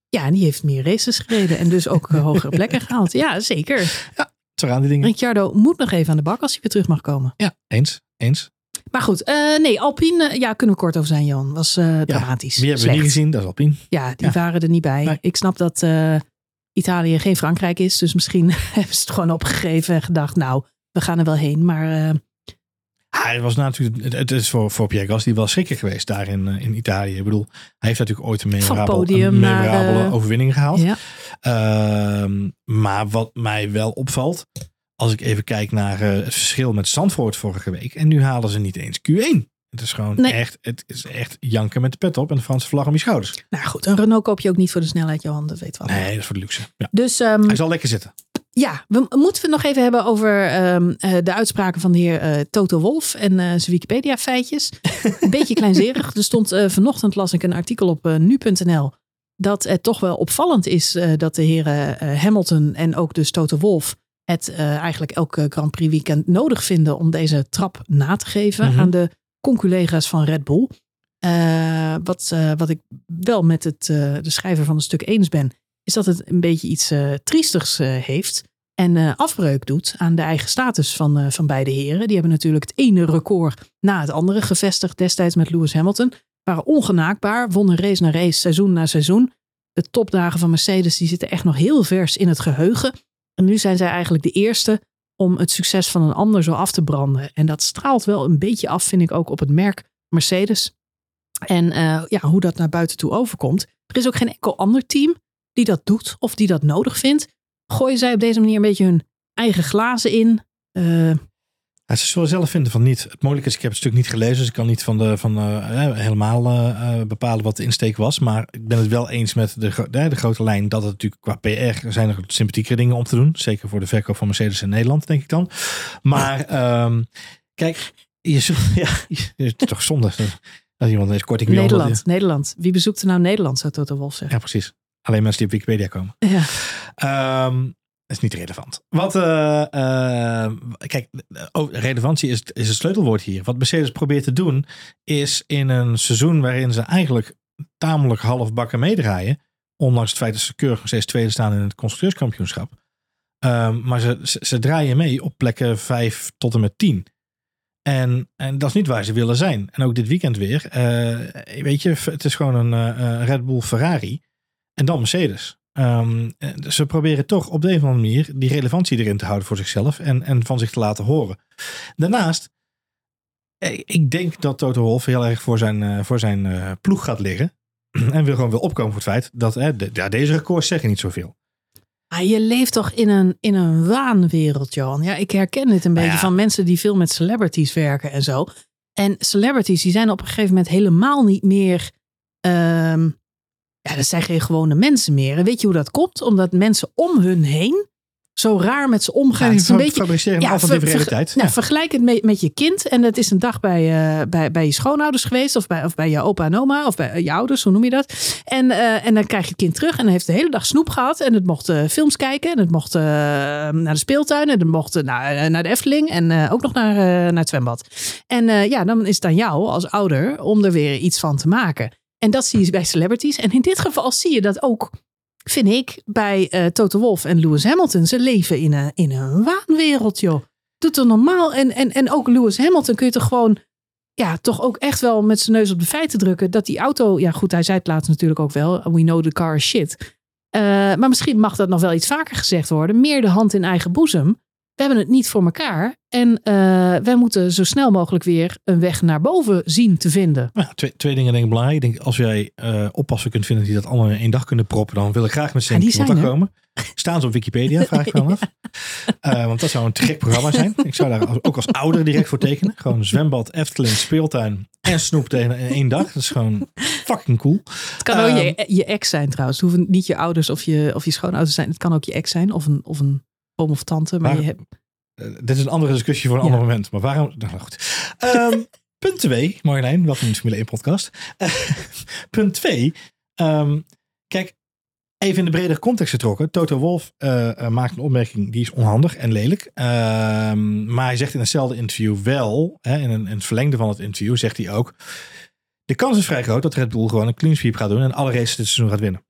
[SPEAKER 1] Ja, en die heeft meer races gereden. En dus ook eh, hogere plekken gehaald. Ja, zeker.
[SPEAKER 2] Zo gaan die dingen.
[SPEAKER 1] Ricciardo moet nog even aan de bak als hij weer terug mag komen.
[SPEAKER 2] Ja, eens. Eens.
[SPEAKER 1] Maar goed, nee, Alpine, ja, kunnen we kort over zijn, Jan. Was dramatisch.
[SPEAKER 2] Wie hebben we niet gezien? Dat is Alpine.
[SPEAKER 1] Ja, die
[SPEAKER 2] Ja.
[SPEAKER 1] waren er niet bij.
[SPEAKER 2] Nee.
[SPEAKER 1] Ik snap dat Italië geen Frankrijk is. Dus misschien hebben ze het gewoon opgegeven en gedacht, nou, we gaan er wel heen. Maar
[SPEAKER 2] Ah, het was natuurlijk, het- is voor, voor Pierre Gasly wel schrikker geweest daar in, eh, in Italië. Ik bedoel, hij heeft natuurlijk ooit een memorabel,
[SPEAKER 1] podium
[SPEAKER 2] een memorabele
[SPEAKER 1] eh,
[SPEAKER 2] overwinning gehaald.
[SPEAKER 1] ja.
[SPEAKER 2] Ehm, maar wat mij wel opvalt, als ik even kijk naar het verschil met Zandvoort vorige week. En nu halen ze niet eens Q1. Het is gewoon
[SPEAKER 1] Nee.
[SPEAKER 2] echt, het is echt janken met de pet op en de Franse vlag om je schouders.
[SPEAKER 1] nou goed, een Renault koop je ook niet voor de snelheid, Johan. Dat weet wel.
[SPEAKER 2] Nee, dat is voor de luxe. Ja.
[SPEAKER 1] Dus ehm,
[SPEAKER 2] Hij zal lekker zitten.
[SPEAKER 1] ja, we moeten het nog even hebben over ehm, eh, de uitspraken van de heer eh, Toto Wolf en eh, zijn Wikipedia-feitjes. Een beetje kleinzerig. Er stond vanochtend, las ik een artikel op nu.nl, dat het toch wel opvallend is dat de heren Hamilton en ook dus Toto Wolf het eigenlijk elke Grand Prix weekend nodig vinden om deze trap na te geven
[SPEAKER 2] Mhm.
[SPEAKER 1] aan de conculega's van Red Bull. wat, wat ik wel met het, de schrijver van het stuk eens ben, is dat het een beetje iets triestigs heeft. En afbreuk doet aan de eigen status van, van beide heren. Die hebben natuurlijk het ene record na het andere gevestigd destijds met Lewis Hamilton. Waren ongenaakbaar, wonnen race na race, seizoen na seizoen. De topdagen van Mercedes die zitten echt nog heel vers in het geheugen. En nu zijn zij eigenlijk de eerste om het succes van een ander zo af te branden. En dat straalt wel een beetje af, vind ik ook, op het merk Mercedes. En uh, ja, hoe dat naar buiten toe overkomt. Er is ook geen enkel ander team die dat doet of die dat nodig vindt. Gooien zij op deze manier een beetje hun eigen glazen in? Uh,
[SPEAKER 2] ja, ze zullen zelf vinden van niet. Het mogelijk is, ik heb het stuk niet gelezen, dus ik kan niet van de, van, uh, helemaal uh, bepalen wat de insteek was. Maar ik ben het wel eens met de, de, de grote lijn dat het natuurlijk qua PR zijn er sympathieke dingen om te doen. Zeker voor de verkoop van Mercedes in Nederland, denk ik dan. Maar um, kijk, je zult, ja, het is toch zonde dat iemand deze korting wil.
[SPEAKER 1] Nederland, je... Nederland. Wie bezoekt er nou Nederland, zou Toto Wolf zeggen.
[SPEAKER 2] Ja, precies. Alleen mensen die op Wikipedia komen.
[SPEAKER 1] Ja.
[SPEAKER 2] Um, is niet relevant. Wat, uh, uh, kijk, oh, relevantie is, is het sleutelwoord hier. Wat Mercedes probeert te doen, is in een seizoen waarin ze eigenlijk tamelijk halfbakken meedraaien, ondanks het feit dat ze keurig nog steeds tweede staan in het constructeurskampioenschap. Um, maar ze, ze, draaien mee op plekken 5 tot en met 10. En, en dat is niet waar ze willen zijn. En ook dit weekend weer. Uh, weet je, het is gewoon een Red Bull Ferrari. En dan Mercedes. Um, ze proberen toch op de een of andere manier die relevantie erin te houden voor zichzelf en, en van zich te laten horen. Daarnaast, ik denk dat Toto Wolff heel erg voor zijn, uh, voor zijn uh, ploeg gaat liggen. En wil gewoon wil opkomen voor het feit dat de, ja, deze records zeggen niet zoveel.
[SPEAKER 1] Ah, je leeft toch in een, in een waanwereld, Johan. Ja, ik herken dit een beetje
[SPEAKER 2] ja.
[SPEAKER 1] van mensen die veel met celebrities werken en zo. En celebrities die zijn op een gegeven moment helemaal niet meer. Um, ja, dat zijn geen gewone mensen meer. En weet je hoe dat komt? Omdat mensen om hun heen zo raar met ze omgaan.
[SPEAKER 2] Ja,
[SPEAKER 1] het is een beetje,
[SPEAKER 2] fabriceren een alternatieve realiteit.
[SPEAKER 1] Nou, vergelijk het met, met je kind. En het is een dag bij, uh, bij, bij je schoonouders geweest. Of bij, of bij je opa en oma. Of bij je ouders, hoe noem je dat? En, uh, en dan krijg je het kind terug. En heeft de hele dag snoep gehad. En het mocht uh, films kijken. En het mocht naar de speeltuin. En het mocht naar, naar de Efteling. En ook nog naar, naar het zwembad. En ja, dan is het aan jou als ouder om er weer iets van te maken. En dat zie je bij celebrities. En in dit geval zie je dat ook, vind ik, bij uh, Toto Wolff en Lewis Hamilton. Ze leven in een, in een waanwereld, joh. Doet er normaal. En, en, en ook Lewis Hamilton kun je toch gewoon, ja, toch ook echt wel met zijn neus op de feiten drukken. Dat die auto, ja goed, hij zei het laatst natuurlijk ook wel. We know the car is shit. Uh, maar misschien mag dat nog wel iets vaker gezegd worden. Meer de hand in eigen boezem. We hebben het niet voor elkaar. En uh, wij moeten zo snel mogelijk weer een weg naar boven zien te vinden.
[SPEAKER 2] Twee, twee dingen denk ik belangrijk. Ik denk, als jij uh, oppassen kunt vinden die dat allemaal in één dag kunnen proppen, dan wil ik graag met z'n
[SPEAKER 1] ja,
[SPEAKER 2] komen. Staan ze op Wikipedia, vraag ik me af. Uh, want dat zou een te gek programma zijn. Ik zou daar ook als ouder direct voor tekenen. Gewoon zwembad, Efteling, speeltuin en snoep tegen in één dag. Dat is gewoon fucking cool.
[SPEAKER 1] Het kan ook je, je ex zijn trouwens. Het hoeven niet je ouders of je, of je schoonouders zijn. Het kan ook je ex zijn of een, of een oom of tante. Maar, maar je hebt...
[SPEAKER 2] Uh, dit is een andere discussie voor een ja. ander moment. Maar waarom? Nou goed. Um, punt 2, Marjolein, welkom in de Formule 1 podcast. Uh, punt 2. Um, kijk, even in de bredere context getrokken. Toto Wolf uh, maakt een opmerking die is onhandig en lelijk. Um, maar hij zegt in hetzelfde interview wel, hè, in, een, in het verlengde van het interview, zegt hij ook. De kans is vrij groot dat Red Bull gewoon een clean sweep gaat doen en alle races dit seizoen gaat winnen.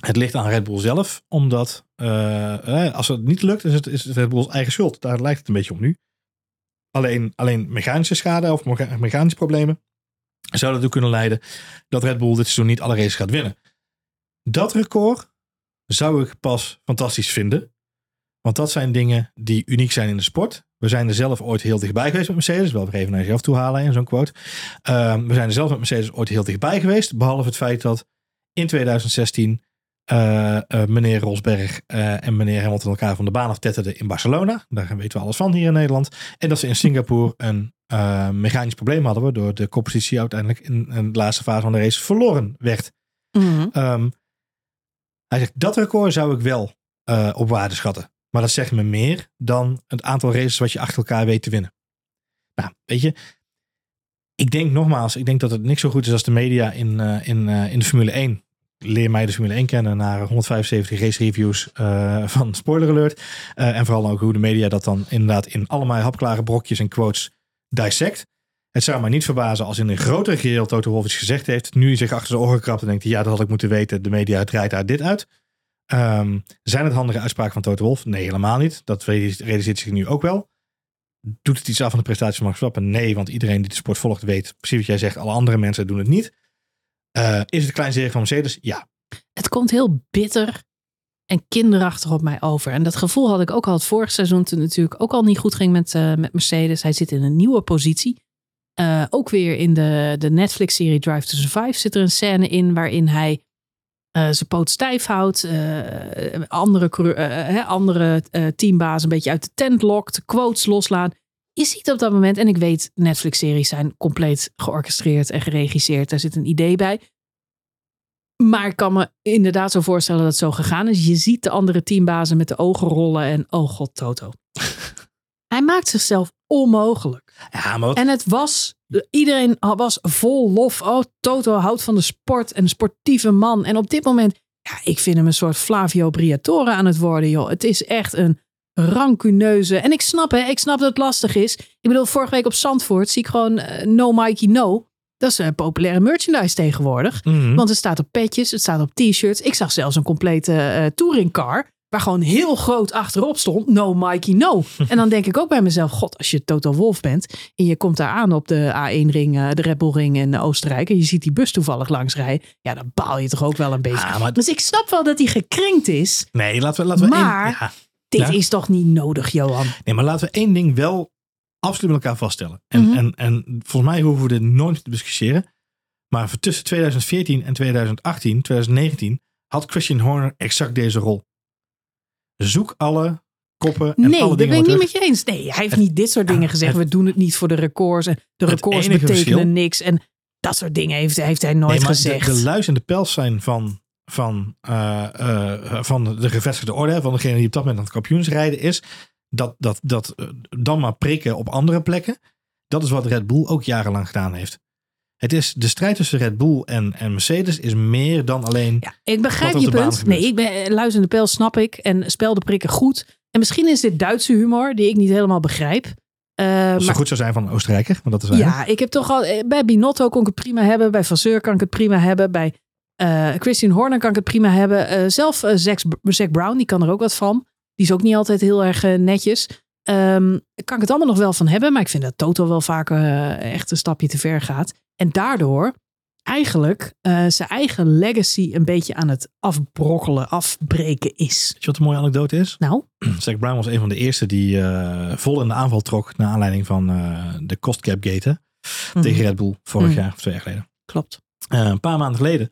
[SPEAKER 2] Het ligt aan Red Bull zelf, omdat uh, als het niet lukt, is het, is Red Bull's eigen schuld. Daar lijkt het een beetje op nu. Alleen, alleen mechanische schade of mechanische problemen zouden ertoe kunnen leiden dat Red Bull dit seizoen niet alle races gaat winnen. Dat record zou ik pas fantastisch vinden. Want dat zijn dingen die uniek zijn in de sport. We zijn er zelf ooit heel dichtbij geweest met Mercedes. Wel even naar jezelf toe halen in zo'n quote. Uh, we zijn er zelf met Mercedes ooit heel dichtbij geweest. Behalve het feit dat in 2016 uh, uh, meneer Rosberg uh, en meneer Hamilton elkaar van de baan aftetterden in Barcelona. Daar weten we alles van hier in Nederland. En dat ze in Singapore een mechanisch probleem hadden, waardoor de koppositie uiteindelijk in, in de laatste fase van de race verloren werd.
[SPEAKER 1] Mm -hmm.
[SPEAKER 2] um, hij zegt, dat record zou ik wel op waarde schatten. Maar dat zegt me meer dan het aantal races wat je achter elkaar weet te winnen. Nou, weet je, ik denk nogmaals, ik denk dat het niks zo goed is als de media in, in, in de Formule 1. Leer mij de Formule 1 kennen naar 175 race reviews uh, van Spoiler Alert. en vooral ook hoe de media dat dan inderdaad in allemaal hapklare brokjes en quotes dissect. Het zou mij niet verbazen als in een grotere geheel Toto Wolff iets gezegd heeft. Nu hij zich achter zijn oren krabt en denkt, ja, dat had ik moeten weten. De media draait daar dit uit. Um, zijn het handige uitspraken van Toto Wolff? Nee, helemaal niet. Dat realiseert zich nu ook wel. Doet het iets af van de prestatie van Max Verstappen? Nee, want iedereen die de sport volgt weet precies wat jij zegt. Alle andere mensen doen het niet. Uh, is het klein van Mercedes? Ja.
[SPEAKER 1] Het komt heel bitter en kinderachtig op mij over. En dat gevoel had ik ook al het vorige seizoen toen het natuurlijk ook al niet goed ging met, uh, met Mercedes. Hij zit in een nieuwe positie. Uh, ook weer in de, de Netflix-serie Drive to Survive zit er een scène in waarin hij uh, zijn poot stijf houdt, andere, andere teambaas een beetje uit de tent lokt, quotes loslaat. Je ziet op dat moment, en ik weet, Netflix-series zijn compleet georchestreerd en geregisseerd. Daar zit een idee bij. Maar ik kan me inderdaad zo voorstellen dat het zo gegaan is. Je ziet de andere teambazen met de ogen rollen en oh god, Toto. Hij maakt zichzelf onmogelijk.
[SPEAKER 2] Ja, maar
[SPEAKER 1] En het was, iedereen was vol lof. Oh, Toto houdt van de sport en een sportieve man. En op dit moment, ja, ik vind hem een soort Flavio Briatore aan het worden, joh. Het is echt een rancuneuze. En ik snap, hè, ik snap dat het lastig is. Ik bedoel, vorige week op Zandvoort zie ik gewoon uh, No Mikey No. Dat is een populaire merchandise tegenwoordig.
[SPEAKER 2] Mm -hmm.
[SPEAKER 1] Want het staat op petjes, het staat op t-shirts. Ik zag zelfs een complete uh, touringcar. Waar gewoon heel groot achterop stond: No Mikey No. en dan denk ik ook bij mezelf: God, als je Toto Wolf bent. en je komt daar aan op de A1-ring, uh, de Red Bull Ring in Oostenrijk. en je ziet die bus toevallig langs rijden. ja, dan baal je toch ook wel een beetje.
[SPEAKER 2] Ah, maar...
[SPEAKER 1] Dus ik snap wel dat hij gekrenkt is.
[SPEAKER 2] Nee, laten we. Laten we
[SPEAKER 1] maar
[SPEAKER 2] één, ja.
[SPEAKER 1] Dit
[SPEAKER 2] Ja.
[SPEAKER 1] is toch niet nodig, Johan?
[SPEAKER 2] Nee, maar laten we één ding wel absoluut met elkaar vaststellen. En,
[SPEAKER 1] Mhm.
[SPEAKER 2] en, en volgens mij hoeven we dit nooit te discussiëren. Maar tussen 2014 en 2018, 2019, had Christian Horner exact deze rol. Zoek alle koppen en
[SPEAKER 1] nee,
[SPEAKER 2] alle
[SPEAKER 1] dat
[SPEAKER 2] dingen
[SPEAKER 1] ben ik niet met je eens. Nee, hij heeft niet dit soort dingen
[SPEAKER 2] het-
[SPEAKER 1] gezegd. We doen het niet voor de records. En de records betekenen
[SPEAKER 2] verschil-
[SPEAKER 1] niks. En dat soort dingen heeft, heeft hij nooit
[SPEAKER 2] Nee, maar
[SPEAKER 1] gezegd.
[SPEAKER 2] De, de luis en de pels zijn van, van, eh, eh, van de gevestigde orde, van degene die op dat moment aan het kampioensrijden is. Dat, dat, dat eh, dan maar prikken op andere plekken. Dat is wat Red Bull ook jarenlang gedaan heeft. Het is de strijd tussen Red Bull en, en Mercedes is meer dan alleen.
[SPEAKER 1] Ja, ik begrijp je punt. Nee, ik ben luizende pijl snap ik. En spel de prikken goed. En misschien is dit Duitse humor die ik niet helemaal begrijp. Eh,
[SPEAKER 2] Als
[SPEAKER 1] maar
[SPEAKER 2] goed zou zijn van een Oostenrijker, maar dat is
[SPEAKER 1] ja, ik heb toch al... eh, Bij Binotto kon ik het prima hebben. Bij Vasseur kan ik het prima hebben. Bij eh, Christian Horner kan ik het prima hebben. Eh, zelf Zack, Zack Brown, die kan er ook wat van. Die is ook niet altijd heel erg netjes. Ehm, kan ik het allemaal nog wel van hebben. Maar ik vind dat Toto wel vaak echt een stapje te ver gaat. En daardoor eigenlijk zijn eigen legacy een beetje aan het afbrokkelen, afbreken is.
[SPEAKER 2] Weet je wat een mooie anekdote is?
[SPEAKER 1] Nou,
[SPEAKER 2] Brown was een van de eerste die vol in de aanval trok. naar aanleiding van de cost cap gate hè, tegen Red Bull vorig
[SPEAKER 1] Mhm.
[SPEAKER 2] jaar of twee jaar geleden.
[SPEAKER 1] klopt.
[SPEAKER 2] Een paar maanden geleden,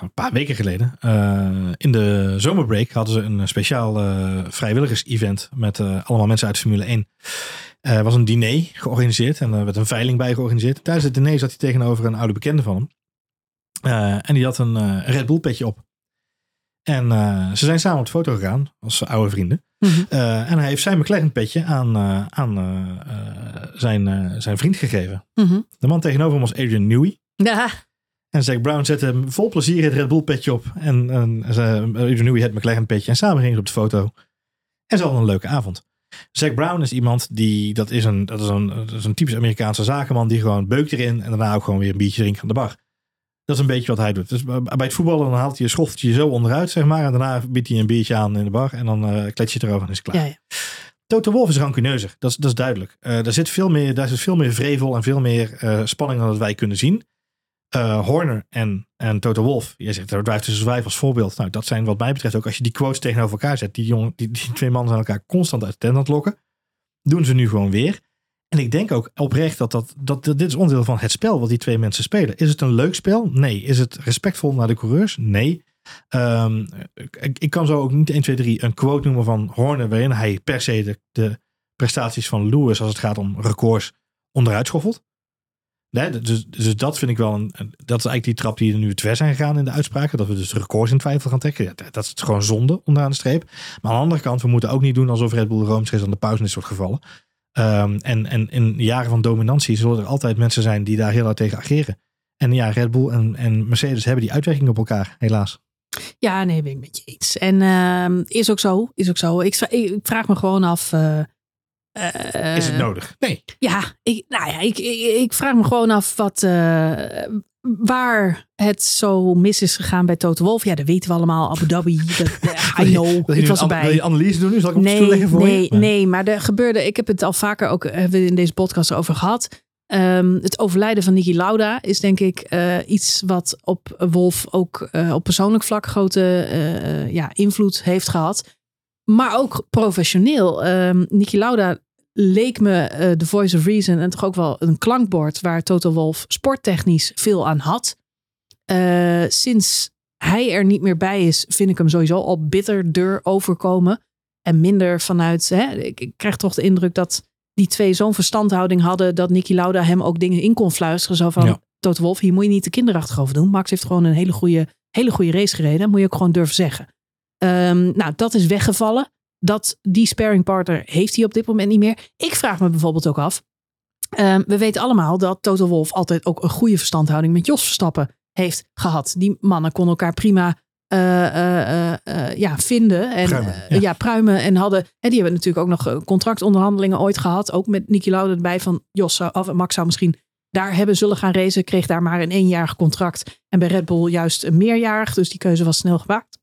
[SPEAKER 2] een paar weken geleden, eh, in de zomerbreak hadden ze een speciaal eh, vrijwilligers-event met eh, allemaal mensen uit Formule 1. Er was een diner georganiseerd en er werd een veiling bij georganiseerd. Tijdens het diner zat hij tegenover een oude bekende van hem. Eh, en die had een eh, Red Bull petje op. En eh, ze zijn samen op de foto gegaan als oude vrienden.
[SPEAKER 1] Mhm.
[SPEAKER 2] Eh, en hij heeft zijn McLaren petje aan, eh, aan eh, eh, zijn, eh, zijn vriend gegeven.
[SPEAKER 1] Mhm.
[SPEAKER 2] De man tegenover hem was Adrian Newey.
[SPEAKER 1] Ja,
[SPEAKER 2] En Zack Brown zette hem vol plezier het Red Bull petje op. En, en Newey het McLaren petje. En samen gingen ze op de foto. En ze hadden een leuke avond. Zack Brown is iemand die, dat is een, dat is een, dat is een typisch Amerikaanse zakenman. Die gewoon beukt erin. En daarna ook gewoon weer een biertje drinkt aan de bar. Dat is een beetje wat hij doet. Dus bij het voetballen dan haalt hij een schofteltje zo onderuit, zeg maar. En daarna biedt hij een biertje aan in de bar. En dan eh klets je het erover en is het klaar.
[SPEAKER 1] ja, ja.
[SPEAKER 2] Toto Wolff is rancuneuzer. Dat is, dat is duidelijk. Eh daar, zit veel meer, daar zit veel meer vrevel en veel meer eh, spanning dan dat wij kunnen zien. Eh, Horner en, en Toto Wolff, je zegt er Drive to Survive als voorbeeld. Nou, dat zijn wat mij betreft ook als je die quotes tegenover elkaar zet. Die, jongen, die, die twee mannen zijn elkaar constant uit de tent aan het lokken. Doen ze nu gewoon weer. En ik denk ook oprecht dat, dat, dat, dat dit is onderdeel van het spel wat die twee mensen spelen. Is het een leuk spel? Nee. Is het respectvol naar de coureurs? Nee. Ehm, ik, ik kan zo ook niet 1, 2, 3 een quote noemen van Horner waarin hij per se de, de prestaties van Lewis als het gaat om records onderuit schoffelt. Dus, dus dat vind ik wel een. Dat is eigenlijk die trap die er nu ver zijn gegaan in de uitspraken. Dat we dus de records in twijfel gaan trekken. Ja, dat is gewoon zonde onderaan de streep. Maar aan de andere kant, we moeten ook niet doen alsof Red Bull Rooms aan de pauze in dit soort gevallen. Um, en, en in jaren van dominantie zullen er altijd mensen zijn die daar heel hard tegen ageren. En ja, Red Bull en, en Mercedes hebben die uitwerking op elkaar, helaas.
[SPEAKER 1] Ja, nee, ben ik met je eens. En uh, is ook zo, is ook zo. Ik, vraag me gewoon af. Uh,
[SPEAKER 2] uh, is het nodig? Nee.
[SPEAKER 1] Ja, ik, nou ja, ik, ik, ik vraag me gewoon af wat, uh, waar het zo mis is gegaan bij Toto Wolf. Ja, dat weten we allemaal. Abu Dhabi, dat, I know. ik was erbij.
[SPEAKER 2] Wil je analyse doen nu? Zal ik op
[SPEAKER 1] nee,
[SPEAKER 2] leggen voor
[SPEAKER 1] nee,
[SPEAKER 2] je?
[SPEAKER 1] Nee, maar er gebeurde, ik heb het al vaker ook hebben we in deze podcast over gehad. Um, het overlijden van Niki Lauda is denk ik uh, iets wat op Wolf ook op persoonlijk vlak grote ja, invloed heeft gehad. Maar ook professioneel. Um, Niki Lauda leek me de Voice of Reason en toch ook wel een klankbord waar Toto Wolf sporttechnisch veel aan had. sinds hij er niet meer bij is, vind ik hem sowieso al bitterder overkomen. En minder vanuit, hè, ik, ik krijg toch de indruk dat die twee zo'n verstandhouding hadden dat Nicky Lauda hem ook dingen in kon fluisteren. Zo van, ja. Toto Wolf, hier moet je niet te kinderachtig over doen. Max heeft gewoon een hele goede, hele goede race gereden. Moet je ook gewoon durven zeggen. Um, nou, dat is weggevallen. Dat, die sparring partner heeft hij op dit moment niet meer. Ik vraag me bijvoorbeeld ook af. Um, we weten allemaal dat Toto Wolf altijd ook een goede verstandhouding met Jos Verstappen heeft gehad. Die mannen konden elkaar prima uh, uh, ja, vinden. En,
[SPEAKER 2] pruimen,
[SPEAKER 1] ja. ja. pruimen. En hadden, en die hebben natuurlijk ook nog contractonderhandelingen ooit gehad. Ook met Niki Lauda erbij van Jos zou, of Max zou misschien daar hebben zullen gaan racen. Kreeg daar maar een eenjarig contract. En bij Red Bull juist een meerjarig. Dus die keuze was snel gemaakt.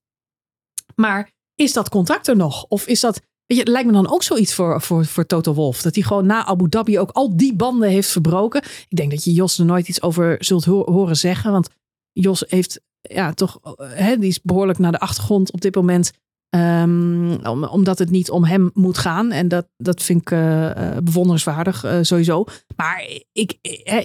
[SPEAKER 1] Maar is dat contract er nog? Of is dat... Weet je, het lijkt me dan ook zoiets voor, voor, voor Toto Wolf. Dat hij gewoon na Abu Dhabi ook al die banden heeft verbroken. Ik denk dat je Jos er nooit iets over zult horen zeggen. Want Jos heeft ja, toch, hè, die is behoorlijk naar de achtergrond op dit moment. Um, om, omdat het niet om hem moet gaan. En dat, dat vind ik uh, bewonderenswaardig uh, sowieso. Maar ik,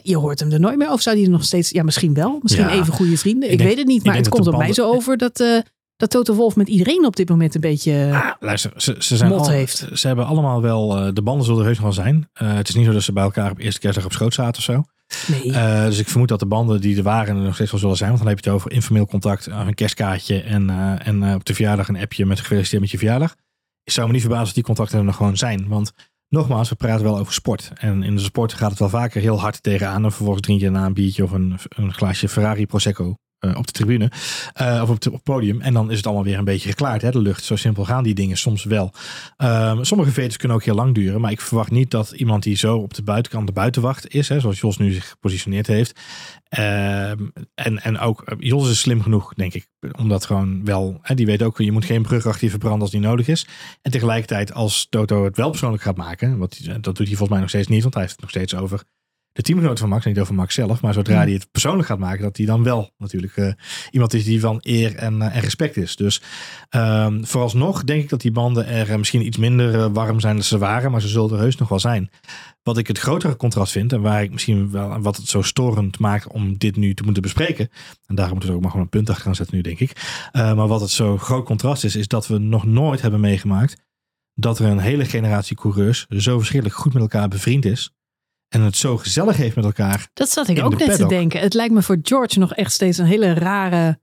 [SPEAKER 1] je hoort hem er nooit meer. Of zou hij er nog steeds... Ja, misschien wel. Misschien ja, even goede vrienden. Ik, ik denk, weet het niet. Maar het komt op mij zo over dat... Uh, dat Toto Wolf met iedereen op dit moment een beetje
[SPEAKER 2] ah, luister, ze, ze zijn al,
[SPEAKER 1] heeft.
[SPEAKER 2] Ze hebben allemaal wel, de banden zullen er heus wel zijn. het is niet zo dat ze bij elkaar op eerste kerstdag op schoot zaten of zo.
[SPEAKER 1] Nee.
[SPEAKER 2] Uh, dus ik vermoed dat de banden die er waren er nog steeds wel zullen zijn. Want dan heb je het over informeel contact, een kerstkaartje en, en op de verjaardag een appje met gefeliciteerd met je verjaardag. Ik zou me niet verbazen als die contacten er nog gewoon zijn. Want nogmaals, we praten wel over sport. En in de sport gaat het wel vaker heel hard tegenaan. En vervolgens drink je na een biertje of een, een glaasje Ferrari Prosecco uh, op de tribune uh, of op op het podium. En dan is het allemaal weer een beetje geklaard, hè, de lucht. Zo simpel gaan die dingen soms wel. Uh, sommige vetes kunnen ook heel lang duren. Maar ik verwacht niet dat iemand die zo op de buitenkant de buitenwacht is, hè, zoals Jos nu zich gepositioneerd heeft. Ehm, en, en ook, eh, Jos is slim genoeg, denk ik. Omdat gewoon wel, hè, die weet ook, je moet geen brug achter je verbranden als die nodig is. En tegelijkertijd, als Toto het wel persoonlijk gaat maken, wat, dat doet hij volgens mij nog steeds niet, want hij heeft het nog steeds over de teamgenoot van Max, niet over Max zelf, maar zodra hij het persoonlijk gaat maken, dat hij dan wel natuurlijk uh, iemand is die van eer en, uh, en respect is. Dus um, vooralsnog denk ik dat die banden er uh, misschien iets minder warm zijn dan ze waren, maar ze zullen er heus nog wel zijn. Wat ik het grotere contrast vind en waar ik misschien wel wat het zo storend maakt om dit nu te moeten bespreken, en daarom moeten we ook maar gewoon een punt achter gaan zetten nu, denk ik. maar wat het zo groot contrast is, is dat we nog nooit hebben meegemaakt dat er een hele generatie coureurs zo verschrikkelijk goed met elkaar bevriend is en het zo gezellig heeft met elkaar.
[SPEAKER 1] Dat zat ik ook net te denken. Het lijkt me voor George nog echt steeds een hele rare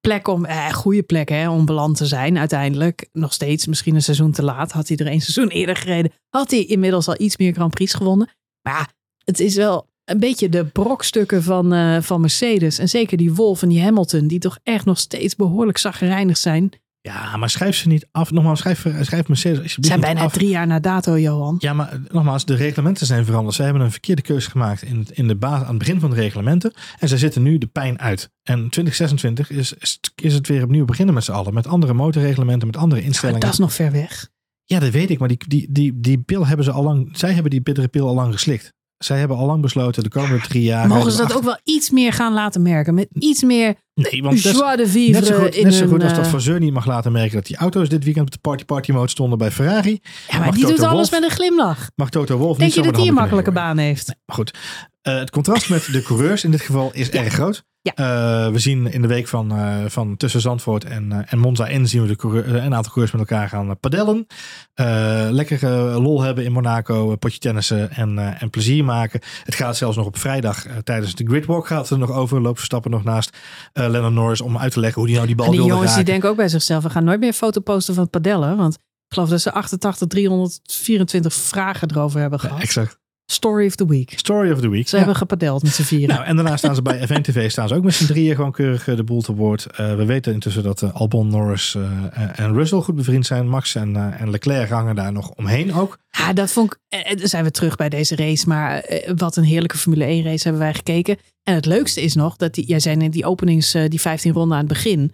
[SPEAKER 1] plek om, eh, goede plek hè, om beland te zijn uiteindelijk. Nog steeds, misschien een seizoen te laat. Had hij er een seizoen eerder gereden, had hij inmiddels al iets meer Grand Prix gewonnen. Maar ja, het is wel een beetje de brokstukken van, uh, van Mercedes. En zeker die Wolf en die Hamilton, die toch echt nog steeds behoorlijk zagrijnig zijn.
[SPEAKER 2] Ja, maar schrijf ze niet af. Nogmaals, schrijf, schrijf Mercedes alsjeblieft
[SPEAKER 1] zijn bijna
[SPEAKER 2] af.
[SPEAKER 1] drie jaar na dato, Johan.
[SPEAKER 2] Ja, maar nogmaals, de reglementen zijn veranderd. Ze hebben een verkeerde keuze gemaakt in, in de aan het begin van de reglementen. En ze zitten nu de pijn uit. En 2026 is, is, is het weer opnieuw beginnen met z'n allen. Met andere motorreglementen, met andere instellingen.
[SPEAKER 1] Ja, dat is nog ver weg.
[SPEAKER 2] Ja, dat weet ik. Maar die, die, die, die pil hebben ze al lang. Zij hebben die bittere pil al lang geslikt. Zij hebben al lang besloten de komende drie jaar.
[SPEAKER 1] Mogen ze dat ook wel iets meer gaan laten merken? Met iets meer
[SPEAKER 2] nee, want
[SPEAKER 1] joie de vivre
[SPEAKER 2] net zo goed,
[SPEAKER 1] in
[SPEAKER 2] net zo goed als dat
[SPEAKER 1] uh,
[SPEAKER 2] Vasseur niet mag laten merken dat die auto's dit weekend op de party party mode stonden bij Ferrari.
[SPEAKER 1] Ja, maar
[SPEAKER 2] mag
[SPEAKER 1] die
[SPEAKER 2] Toto
[SPEAKER 1] doet alles met een glimlach.
[SPEAKER 2] Mag Toto Wolf
[SPEAKER 1] Denk
[SPEAKER 2] niet
[SPEAKER 1] je dat
[SPEAKER 2] de
[SPEAKER 1] een makkelijke baan heeft?
[SPEAKER 2] Maar goed, eh, het contrast met de coureurs in dit geval is erg groot.
[SPEAKER 1] Ja.
[SPEAKER 2] Eh, we zien in de week van, eh, van tussen Zandvoort en, en Monza in zien we de coureur- een aantal coureurs met elkaar gaan padellen. Lekker lol hebben in Monaco, potje tennissen en, en plezier maken. Het gaat zelfs nog op vrijdag tijdens de gridwalk gaat het er nog over. Loopt Verstappen nog naast Lennon Norris om uit te leggen hoe hij nou die bal
[SPEAKER 1] En die
[SPEAKER 2] wilde
[SPEAKER 1] jongens die
[SPEAKER 2] raken.
[SPEAKER 1] denken ook bij zichzelf, we gaan nooit meer foto posten van padellen. Want ik geloof dat ze 88, 324 vragen erover hebben
[SPEAKER 2] Ja,
[SPEAKER 1] gehad.
[SPEAKER 2] exact.
[SPEAKER 1] Story of the week.
[SPEAKER 2] Story of the week.
[SPEAKER 1] Ze
[SPEAKER 2] Ja.
[SPEAKER 1] hebben gepadeld met z'n vieren.
[SPEAKER 2] Nou, en daarna staan ze bij Event TV staan ze ook met z'n drieën gewoon keurig eh, de boel te woord. Eh, we weten intussen dat eh, Albon, Norris en- Russell goed bevriend zijn. Max en, en Leclerc hangen daar nog omheen ook.
[SPEAKER 1] Ja, dat vond ik. Dan zijn we terug bij deze race. Maar wat een heerlijke Formule 1 race hebben wij gekeken. En het leukste is nog dat die, jij zei in die openings, die 15 ronden aan het begin.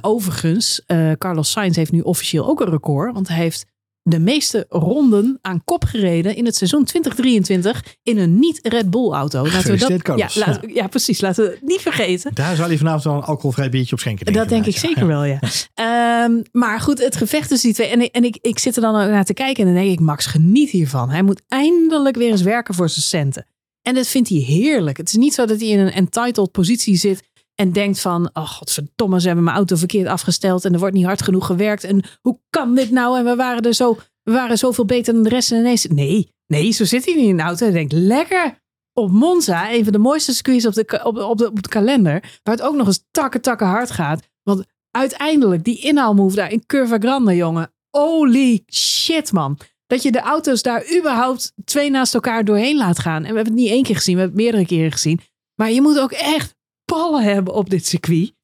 [SPEAKER 1] Overigens, Carlos Sainz heeft nu officieel ook een record. Want hij heeft de meeste ronden aan kop gereden in het seizoen 2023 in een niet-Red Bull auto. Laten we dat, ja, ja, precies. Laten we het niet vergeten.
[SPEAKER 2] Daar zou hij vanavond wel een alcoholvrij biertje op schenken.
[SPEAKER 1] Dat denk ik zeker wel, ja. Ehm, maar goed, het gevecht tussen die twee. En, ik, en ik, ik zit er dan naar te kijken en dan denk ik, Max, geniet hiervan. Hij moet eindelijk weer eens werken voor zijn centen. En dat vindt hij heerlijk. Het is niet zo dat hij in een entitled positie zit en denkt van, oh godverdomme, ze hebben mijn auto verkeerd afgesteld en er wordt niet hard genoeg gewerkt. En hoe kan dit nou? En we waren er zo, we waren zoveel beter dan de rest. En ineens, nee, nee, zo zit hij niet in de auto. Hij denkt, lekker op Monza, een van de mooiste circuits op de, op, de, op de kalender, waar het ook nog eens takken takken hard gaat. Want uiteindelijk, die inhaalmove daar in Curva Grande, jongen. Holy shit, man. Dat je de auto's daar überhaupt twee naast elkaar doorheen laat gaan. En we hebben het niet één keer gezien, we hebben het meerdere keren gezien. Maar je moet ook echt ballen hebben op dit circuit.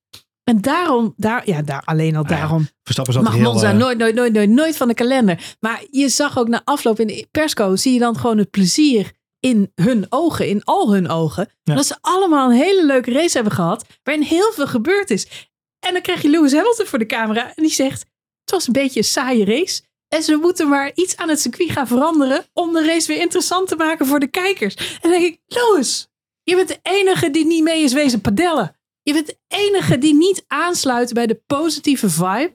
[SPEAKER 1] En daarom, daar, ja, daar, alleen al
[SPEAKER 2] Nou ja,
[SPEAKER 1] daarom
[SPEAKER 2] Verstappen zat
[SPEAKER 1] mag
[SPEAKER 2] er heel...
[SPEAKER 1] Monza
[SPEAKER 2] eh,
[SPEAKER 1] nooit, nooit, nooit, nooit, nooit van de kalender. Maar je zag ook na afloop in de persco, zie je dan gewoon het plezier in hun ogen, in al hun ogen.
[SPEAKER 2] Ja.
[SPEAKER 1] Dat ze allemaal een hele leuke race hebben gehad, waarin heel veel gebeurd is. En dan krijg je Lewis Hamilton voor de camera en die zegt, het was een beetje een saaie race. En ze moeten maar iets aan het circuit gaan veranderen om de race weer interessant te maken voor de kijkers. En dan denk ik, Lewis, je bent de enige die niet mee is wezen padellen. Je bent de enige die niet aansluit bij de positieve vibe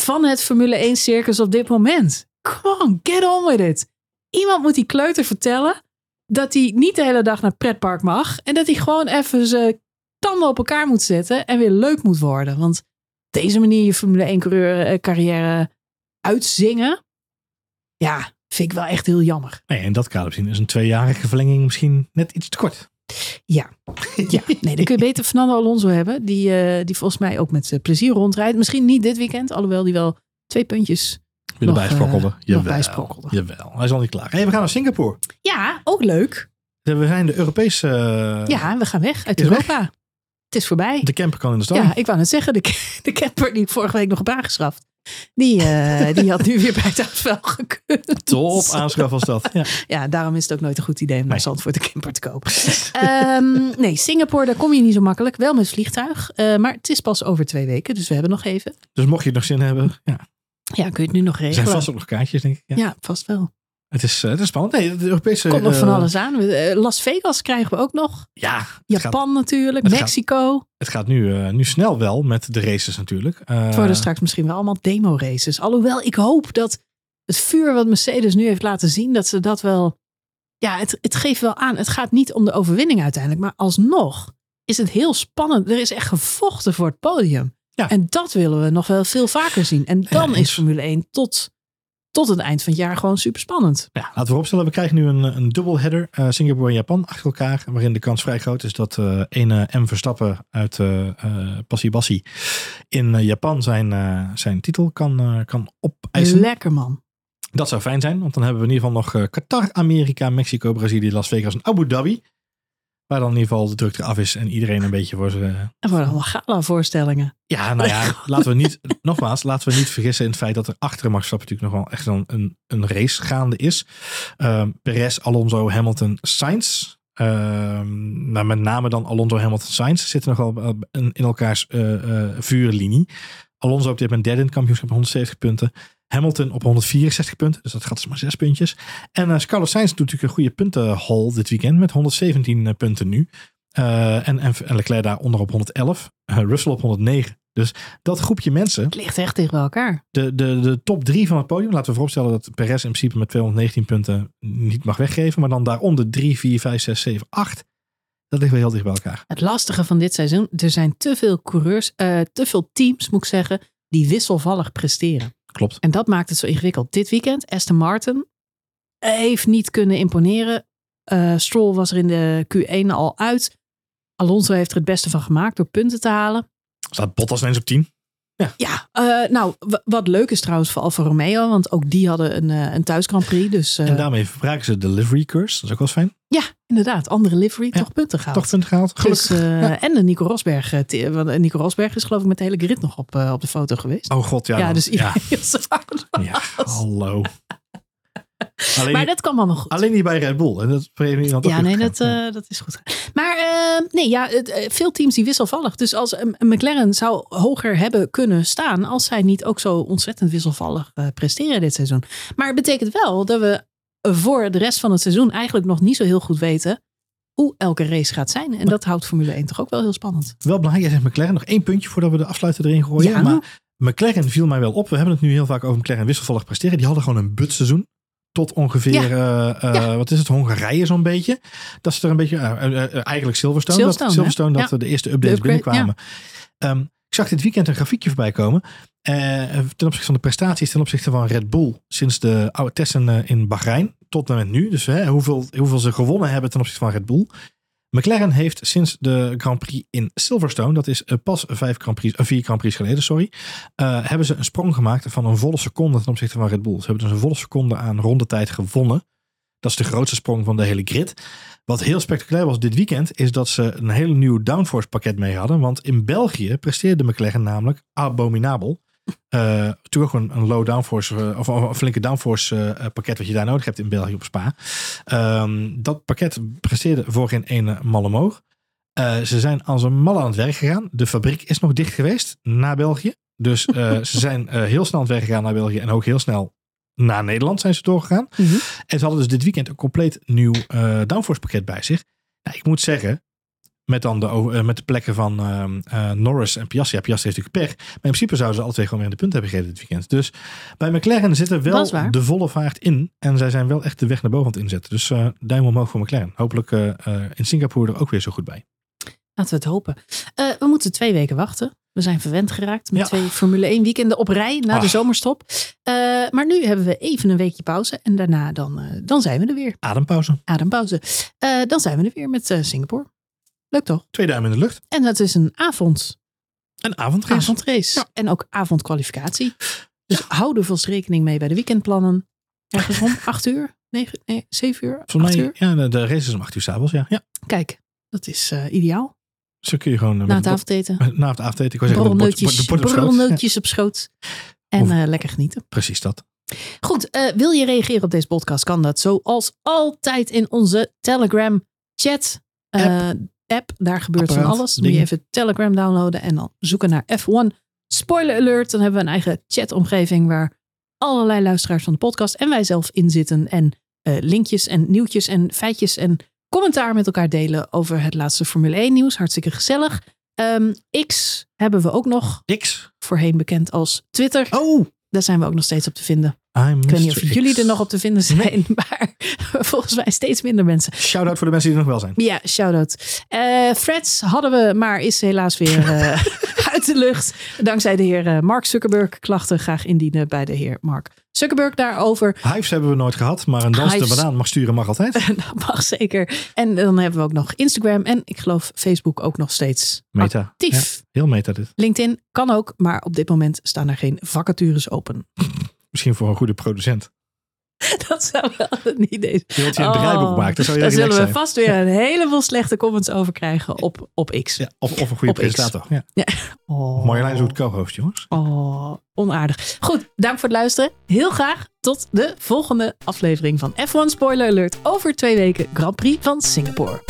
[SPEAKER 1] van het Formule 1 circus op dit moment. Come on, get on with it. Iemand moet die kleuter vertellen dat hij niet de hele dag naar pretpark mag. En dat hij gewoon even zijn tanden op elkaar moet zetten en weer leuk moet worden. Want deze manier je Formule 1 coureur eh, carrière uitzingen. Ja, vind ik wel echt heel jammer.
[SPEAKER 2] Nee, in dat kader zien is een tweejarige verlenging misschien net iets te kort.
[SPEAKER 1] Ja, ja. nee, dan kun je beter Fernando Alonso hebben. Die, eh, die volgens mij ook met eh, plezier rondrijdt. Misschien niet dit weekend, alhoewel die wel twee puntjes.
[SPEAKER 2] Weer
[SPEAKER 1] Nog,
[SPEAKER 2] erbij sprokkelde.
[SPEAKER 1] eh,
[SPEAKER 2] Jawel,
[SPEAKER 1] bijsprokkelde.
[SPEAKER 2] Jawel, hij is al niet klaar. Hey, we gaan naar Singapore.
[SPEAKER 1] Ja, ook leuk.
[SPEAKER 2] We zijn de Europese...
[SPEAKER 1] Ja, we gaan weg uit
[SPEAKER 2] weg.
[SPEAKER 1] Het is voorbij.
[SPEAKER 2] De camper kan in de stad.
[SPEAKER 1] Ja, ik wou net zeggen, de, de camper die ik vorige week nog heb aangeschaft. Die, eh, die had nu weer bij het afval gekund.
[SPEAKER 2] Top aanschaf was dat. Ja.
[SPEAKER 1] Ja, daarom is het ook nooit een goed idee om naar
[SPEAKER 2] Nee.
[SPEAKER 1] Zandvoort de camper te kopen. Ehm, nee, Singapore, daar kom je niet zo makkelijk. Wel met vliegtuig. Eh, maar het is pas over twee weken, dus we hebben nog even.
[SPEAKER 2] Dus mocht je nog zin hebben, ja.
[SPEAKER 1] Ja, kun je het nu nog
[SPEAKER 2] er zijn
[SPEAKER 1] regelen?
[SPEAKER 2] vast ook nog kaartjes, denk ik. Ja.
[SPEAKER 1] Ja, vast wel.
[SPEAKER 2] Het, is, eh, het is spannend. Nee, de Europese...
[SPEAKER 1] Komt nog van
[SPEAKER 2] eh,
[SPEAKER 1] alles aan. Eh, Las Vegas krijgen we ook nog.
[SPEAKER 2] Ja,
[SPEAKER 1] Japan
[SPEAKER 2] gaat,
[SPEAKER 1] natuurlijk.
[SPEAKER 2] het gaat-
[SPEAKER 1] Mexico.
[SPEAKER 2] het gaat nu, nu snel wel met de races natuurlijk. Eh,
[SPEAKER 1] Het worden straks misschien wel allemaal demo races. Alhoewel ik hoop dat het vuur wat Mercedes nu heeft laten zien, dat ze dat wel. Ja, het, het geeft wel aan. Het gaat niet om de overwinning uiteindelijk. Maar alsnog is het heel spannend. Er is echt gevochten voor het podium.
[SPEAKER 2] Ja.
[SPEAKER 1] En dat willen we nog wel veel vaker zien. En dan
[SPEAKER 2] Ja,
[SPEAKER 1] is. Formule 1 tot, tot het eind van het jaar gewoon super spannend.
[SPEAKER 2] Ja, laten we vooropstellen, we krijgen nu een, een dubbelheader. eh Singapore en Japan achter elkaar. Waarin de kans vrij groot is dat eh ene M Verstappen uit eh eh Passie Bassi in Japan zijn, eh, zijn titel kan, eh, kan opeisen.
[SPEAKER 1] Lekker man.
[SPEAKER 2] Dat zou fijn zijn, want dan hebben we in ieder geval nog eh, Qatar, Amerika, Mexico, Brazilië, Las Vegas en Abu Dhabi. Waar dan in ieder geval de druk eraf is en iedereen een beetje voor zijn...
[SPEAKER 1] Er worden allemaal gala voorstellingen.
[SPEAKER 2] ja, nou ja, laten we niet, nogmaals, laten we niet vergissen in het feit dat er achter Max natuurlijk nog wel echt een, een, race gaande is. Ehm Perez, Alonso, Hamilton, Sainz. Ehm, maar met name dan Alonso, Hamilton, Sainz zitten nog wel eh, in, in elkaars eh, eh, vuurlinie. Alonso op dit moment derde in het kampioenschap, 170 punten. Hamilton op 164 punten, dus dat gaat dus maar zes puntjes. En eh Carlos Sainz doet natuurlijk een goede puntenhaul dit weekend met 117 punten nu. Eh, en, en, Leclerc daar onder op 111. Eh, Russell op 109. Dus dat groepje mensen,
[SPEAKER 1] Het ligt echt tegen elkaar.
[SPEAKER 2] de, de, de top drie van het podium. Laten we vooropstellen dat Perez in principe met 219 punten niet mag weggeven. Maar dan daaronder 3, 4, 5, 6, 7, 8. Dat ligt wel heel dicht bij elkaar.
[SPEAKER 1] Het lastige van dit seizoen, er zijn te veel coureurs, uh, te veel teams moet ik zeggen, die wisselvallig presteren.
[SPEAKER 2] Klopt.
[SPEAKER 1] En dat maakt het zo ingewikkeld. Dit weekend, Aston Martin heeft niet kunnen imponeren. Uh, Stroll was er in de Q1 al uit. Alonso heeft er het beste van gemaakt door punten te halen.
[SPEAKER 2] Staat Bottas ineens op 10?
[SPEAKER 1] Ja, ja uh, nou, wat leuk is trouwens voor Alfa Romeo, want ook die hadden een, uh, een thuis Grand Prix. Dus,
[SPEAKER 2] uh, en daarmee verbruiken ze de livery curse, dat is ook wel fijn.
[SPEAKER 1] Ja, inderdaad. Andere livery, ja, toch punten gehaald.
[SPEAKER 2] Toch punten gehaald, gelukkig.
[SPEAKER 1] Dus, ja. En de Nico Rosberg, want Nico Rosberg is geloof ik met de hele grid nog op, op de foto geweest.
[SPEAKER 2] Oh god, ja.
[SPEAKER 1] Ja,
[SPEAKER 2] dan,
[SPEAKER 1] dus
[SPEAKER 2] ja.
[SPEAKER 1] ja,
[SPEAKER 2] hallo.
[SPEAKER 1] Alleen maar dat kan allemaal goed.
[SPEAKER 2] Alleen niet bij Red Bull. En dat
[SPEAKER 1] ja, nee, dat, uh, dat is goed. Maar uh, nee, ja, het, veel teams die wisselvallig. Dus als een, McLaren zou hoger hebben kunnen staan als zij niet ook zo ontzettend wisselvallig uh, presteren dit seizoen. Maar het betekent wel dat we voor de rest van het seizoen eigenlijk nog niet zo heel goed weten hoe elke race gaat zijn. En dat houdt Formule 1 toch ook wel heel spannend.
[SPEAKER 2] Wel belangrijk, jij zegt McLaren. Nog één puntje voordat we de afsluiter erin gooien.
[SPEAKER 1] Ja.
[SPEAKER 2] Maar McLaren viel mij wel op. We hebben het nu heel vaak over McLaren wisselvallig presteren. Die hadden gewoon een butseizoen tot ongeveer, ja. Uh, ja. wat is het, Hongarije zo'n beetje. Dat is er een beetje, uh, eigenlijk Silverstone.
[SPEAKER 1] Silverstone,
[SPEAKER 2] dat, Silverstone, dat
[SPEAKER 1] ja.
[SPEAKER 2] de eerste updates
[SPEAKER 1] upgrade,
[SPEAKER 2] binnenkwamen. Um, ik zag dit weekend een grafiekje voorbij komen. ten opzichte van de prestaties ten opzichte van Red Bull sinds de oude testen in Bahrein tot en met nu. Dus hè, hoeveel, hoeveel ze gewonnen hebben ten opzichte van Red Bull. McLaren heeft sinds de Grand Prix in Silverstone, dat is pas vijf Grand Prix, vier Grand Prix geleden, sorry, uh, hebben ze een sprong gemaakt van een volle seconde ten opzichte van Red Bull. Ze hebben dus een volle seconde aan rondetijd gewonnen. Dat is de grootste sprong van de hele grid. Wat heel spectaculair was dit weekend, is dat ze een hele nieuw downforce pakket mee hadden. Want in België presteerde McLaren namelijk abominabel. Uh, toen ook een, een low downforce, uh, of een flinke downforce uh, pakket wat je daar nodig hebt in België op Spa. Um, dat pakket presteerde voor geen ene malle moog. ze zijn als een mal aan het werk gegaan. De fabriek is nog dicht geweest naar België. Dus ze zijn heel snel aan het werk gegaan naar België en ook heel snel naar Nederland zijn ze doorgegaan.
[SPEAKER 1] Mm -hmm.
[SPEAKER 2] En ze hadden dus dit weekend een compleet nieuw downforce pakket bij zich. Nou, ik moet zeggen, met, dan de, uh, met de plekken van uh, uh, Norris en Piastri. Ja, Piastri heeft natuurlijk pech. Maar in principe zouden ze alle twee gewoon weer in de punten hebben gegeven dit weekend. Dus bij McLaren zit er wel de volle vaart in. En zij zijn wel echt de weg naar boven aan het inzetten. Dus uh, duim omhoog voor McLaren. Hopelijk uh, in Singapore er ook weer zo goed bij.
[SPEAKER 1] Laten we het hopen. Uh, we moeten twee weken wachten. We zijn verwend geraakt met ja. twee Formule 1 weekenden op rij na
[SPEAKER 2] Ach.
[SPEAKER 1] de zomerstop. Uh, maar nu hebben we even een weekje pauze. En daarna dan, uh, dan zijn we er weer.
[SPEAKER 2] Adempauze.
[SPEAKER 1] Adempauze. dan zijn we er weer met Singapore. Leuk toch?
[SPEAKER 2] Twee duimen in de lucht.
[SPEAKER 1] En dat is een avond.
[SPEAKER 2] Een avondrace.
[SPEAKER 1] Avondrace. Ja. En ook avondkwalificatie. Dus ja. hou er vast rekening mee bij de weekendplannen. Ergens om acht uur? Negen, nee, zeven uur?
[SPEAKER 2] Voor mij,
[SPEAKER 1] uur?
[SPEAKER 2] ja, de, race is om acht uur s'avonds, ja. ja.
[SPEAKER 1] Kijk, dat is uh, ideaal.
[SPEAKER 2] Zo kun je gewoon... Uh,
[SPEAKER 1] Na het avondeten.
[SPEAKER 2] Na het avondeten. Ik zeggen,
[SPEAKER 1] borrelnootjes,
[SPEAKER 2] de bord, de bord
[SPEAKER 1] borrelnootjes op schoot. En of, uh, lekker genieten.
[SPEAKER 2] Precies dat.
[SPEAKER 1] Goed, wil je reageren op deze podcast? Kan dat zoals altijd in onze Telegram chat
[SPEAKER 2] App.
[SPEAKER 1] App. Daar gebeurt van alles. Dan moet je even Telegram downloaden en dan zoeken naar F1 Spoiler Alert. Dan hebben we een eigen chatomgeving waar allerlei luisteraars van de podcast en wij zelf in zitten. En uh, linkjes en nieuwtjes en feitjes en commentaar met elkaar delen over het laatste Formule 1 nieuws. Hartstikke gezellig. Um, X hebben we ook nog.
[SPEAKER 2] X.
[SPEAKER 1] Voorheen bekend als Twitter.
[SPEAKER 2] Oh.
[SPEAKER 1] Daar zijn we ook nog steeds op te vinden. Ik weet niet of jullie er nog op te vinden zijn, nee. maar volgens mij steeds minder mensen.
[SPEAKER 2] Shout-out voor de mensen die er nog wel zijn.
[SPEAKER 1] Ja, shout-out. Uh, Freds hadden we, maar is helaas weer uh, uit de lucht. Dankzij de heer uh, Mark Zuckerberg. Klachten graag indienen bij de heer Mark Zuckerberg daarover.
[SPEAKER 2] Hives hebben we nooit gehad, maar een danste
[SPEAKER 1] Hives.
[SPEAKER 2] banaan mag sturen mag altijd.
[SPEAKER 1] Dat mag zeker. En dan hebben we ook nog Instagram en ik geloof Facebook ook nog steeds
[SPEAKER 2] Meta.
[SPEAKER 1] actief.
[SPEAKER 2] Ja, heel meta dit.
[SPEAKER 1] LinkedIn kan ook, maar op dit moment staan er geen vacatures open.
[SPEAKER 2] Misschien voor een goede producent.
[SPEAKER 1] Dat zou wel een idee
[SPEAKER 2] zijn. Je een draaiboek maakt, dat
[SPEAKER 1] Daar zullen we
[SPEAKER 2] zijn.
[SPEAKER 1] vast weer een heleboel slechte comments over krijgen op, op X.
[SPEAKER 2] Ja, of, of een goede
[SPEAKER 1] Op X.
[SPEAKER 2] presentator. Ja.
[SPEAKER 1] Ja. Oh.
[SPEAKER 2] Marjolein zoekt co-host, jongens.
[SPEAKER 1] Oh, onaardig. Goed, dank voor het luisteren. Heel graag tot de volgende aflevering van F1 Spoiler Alert over twee weken Grand Prix van Singapore.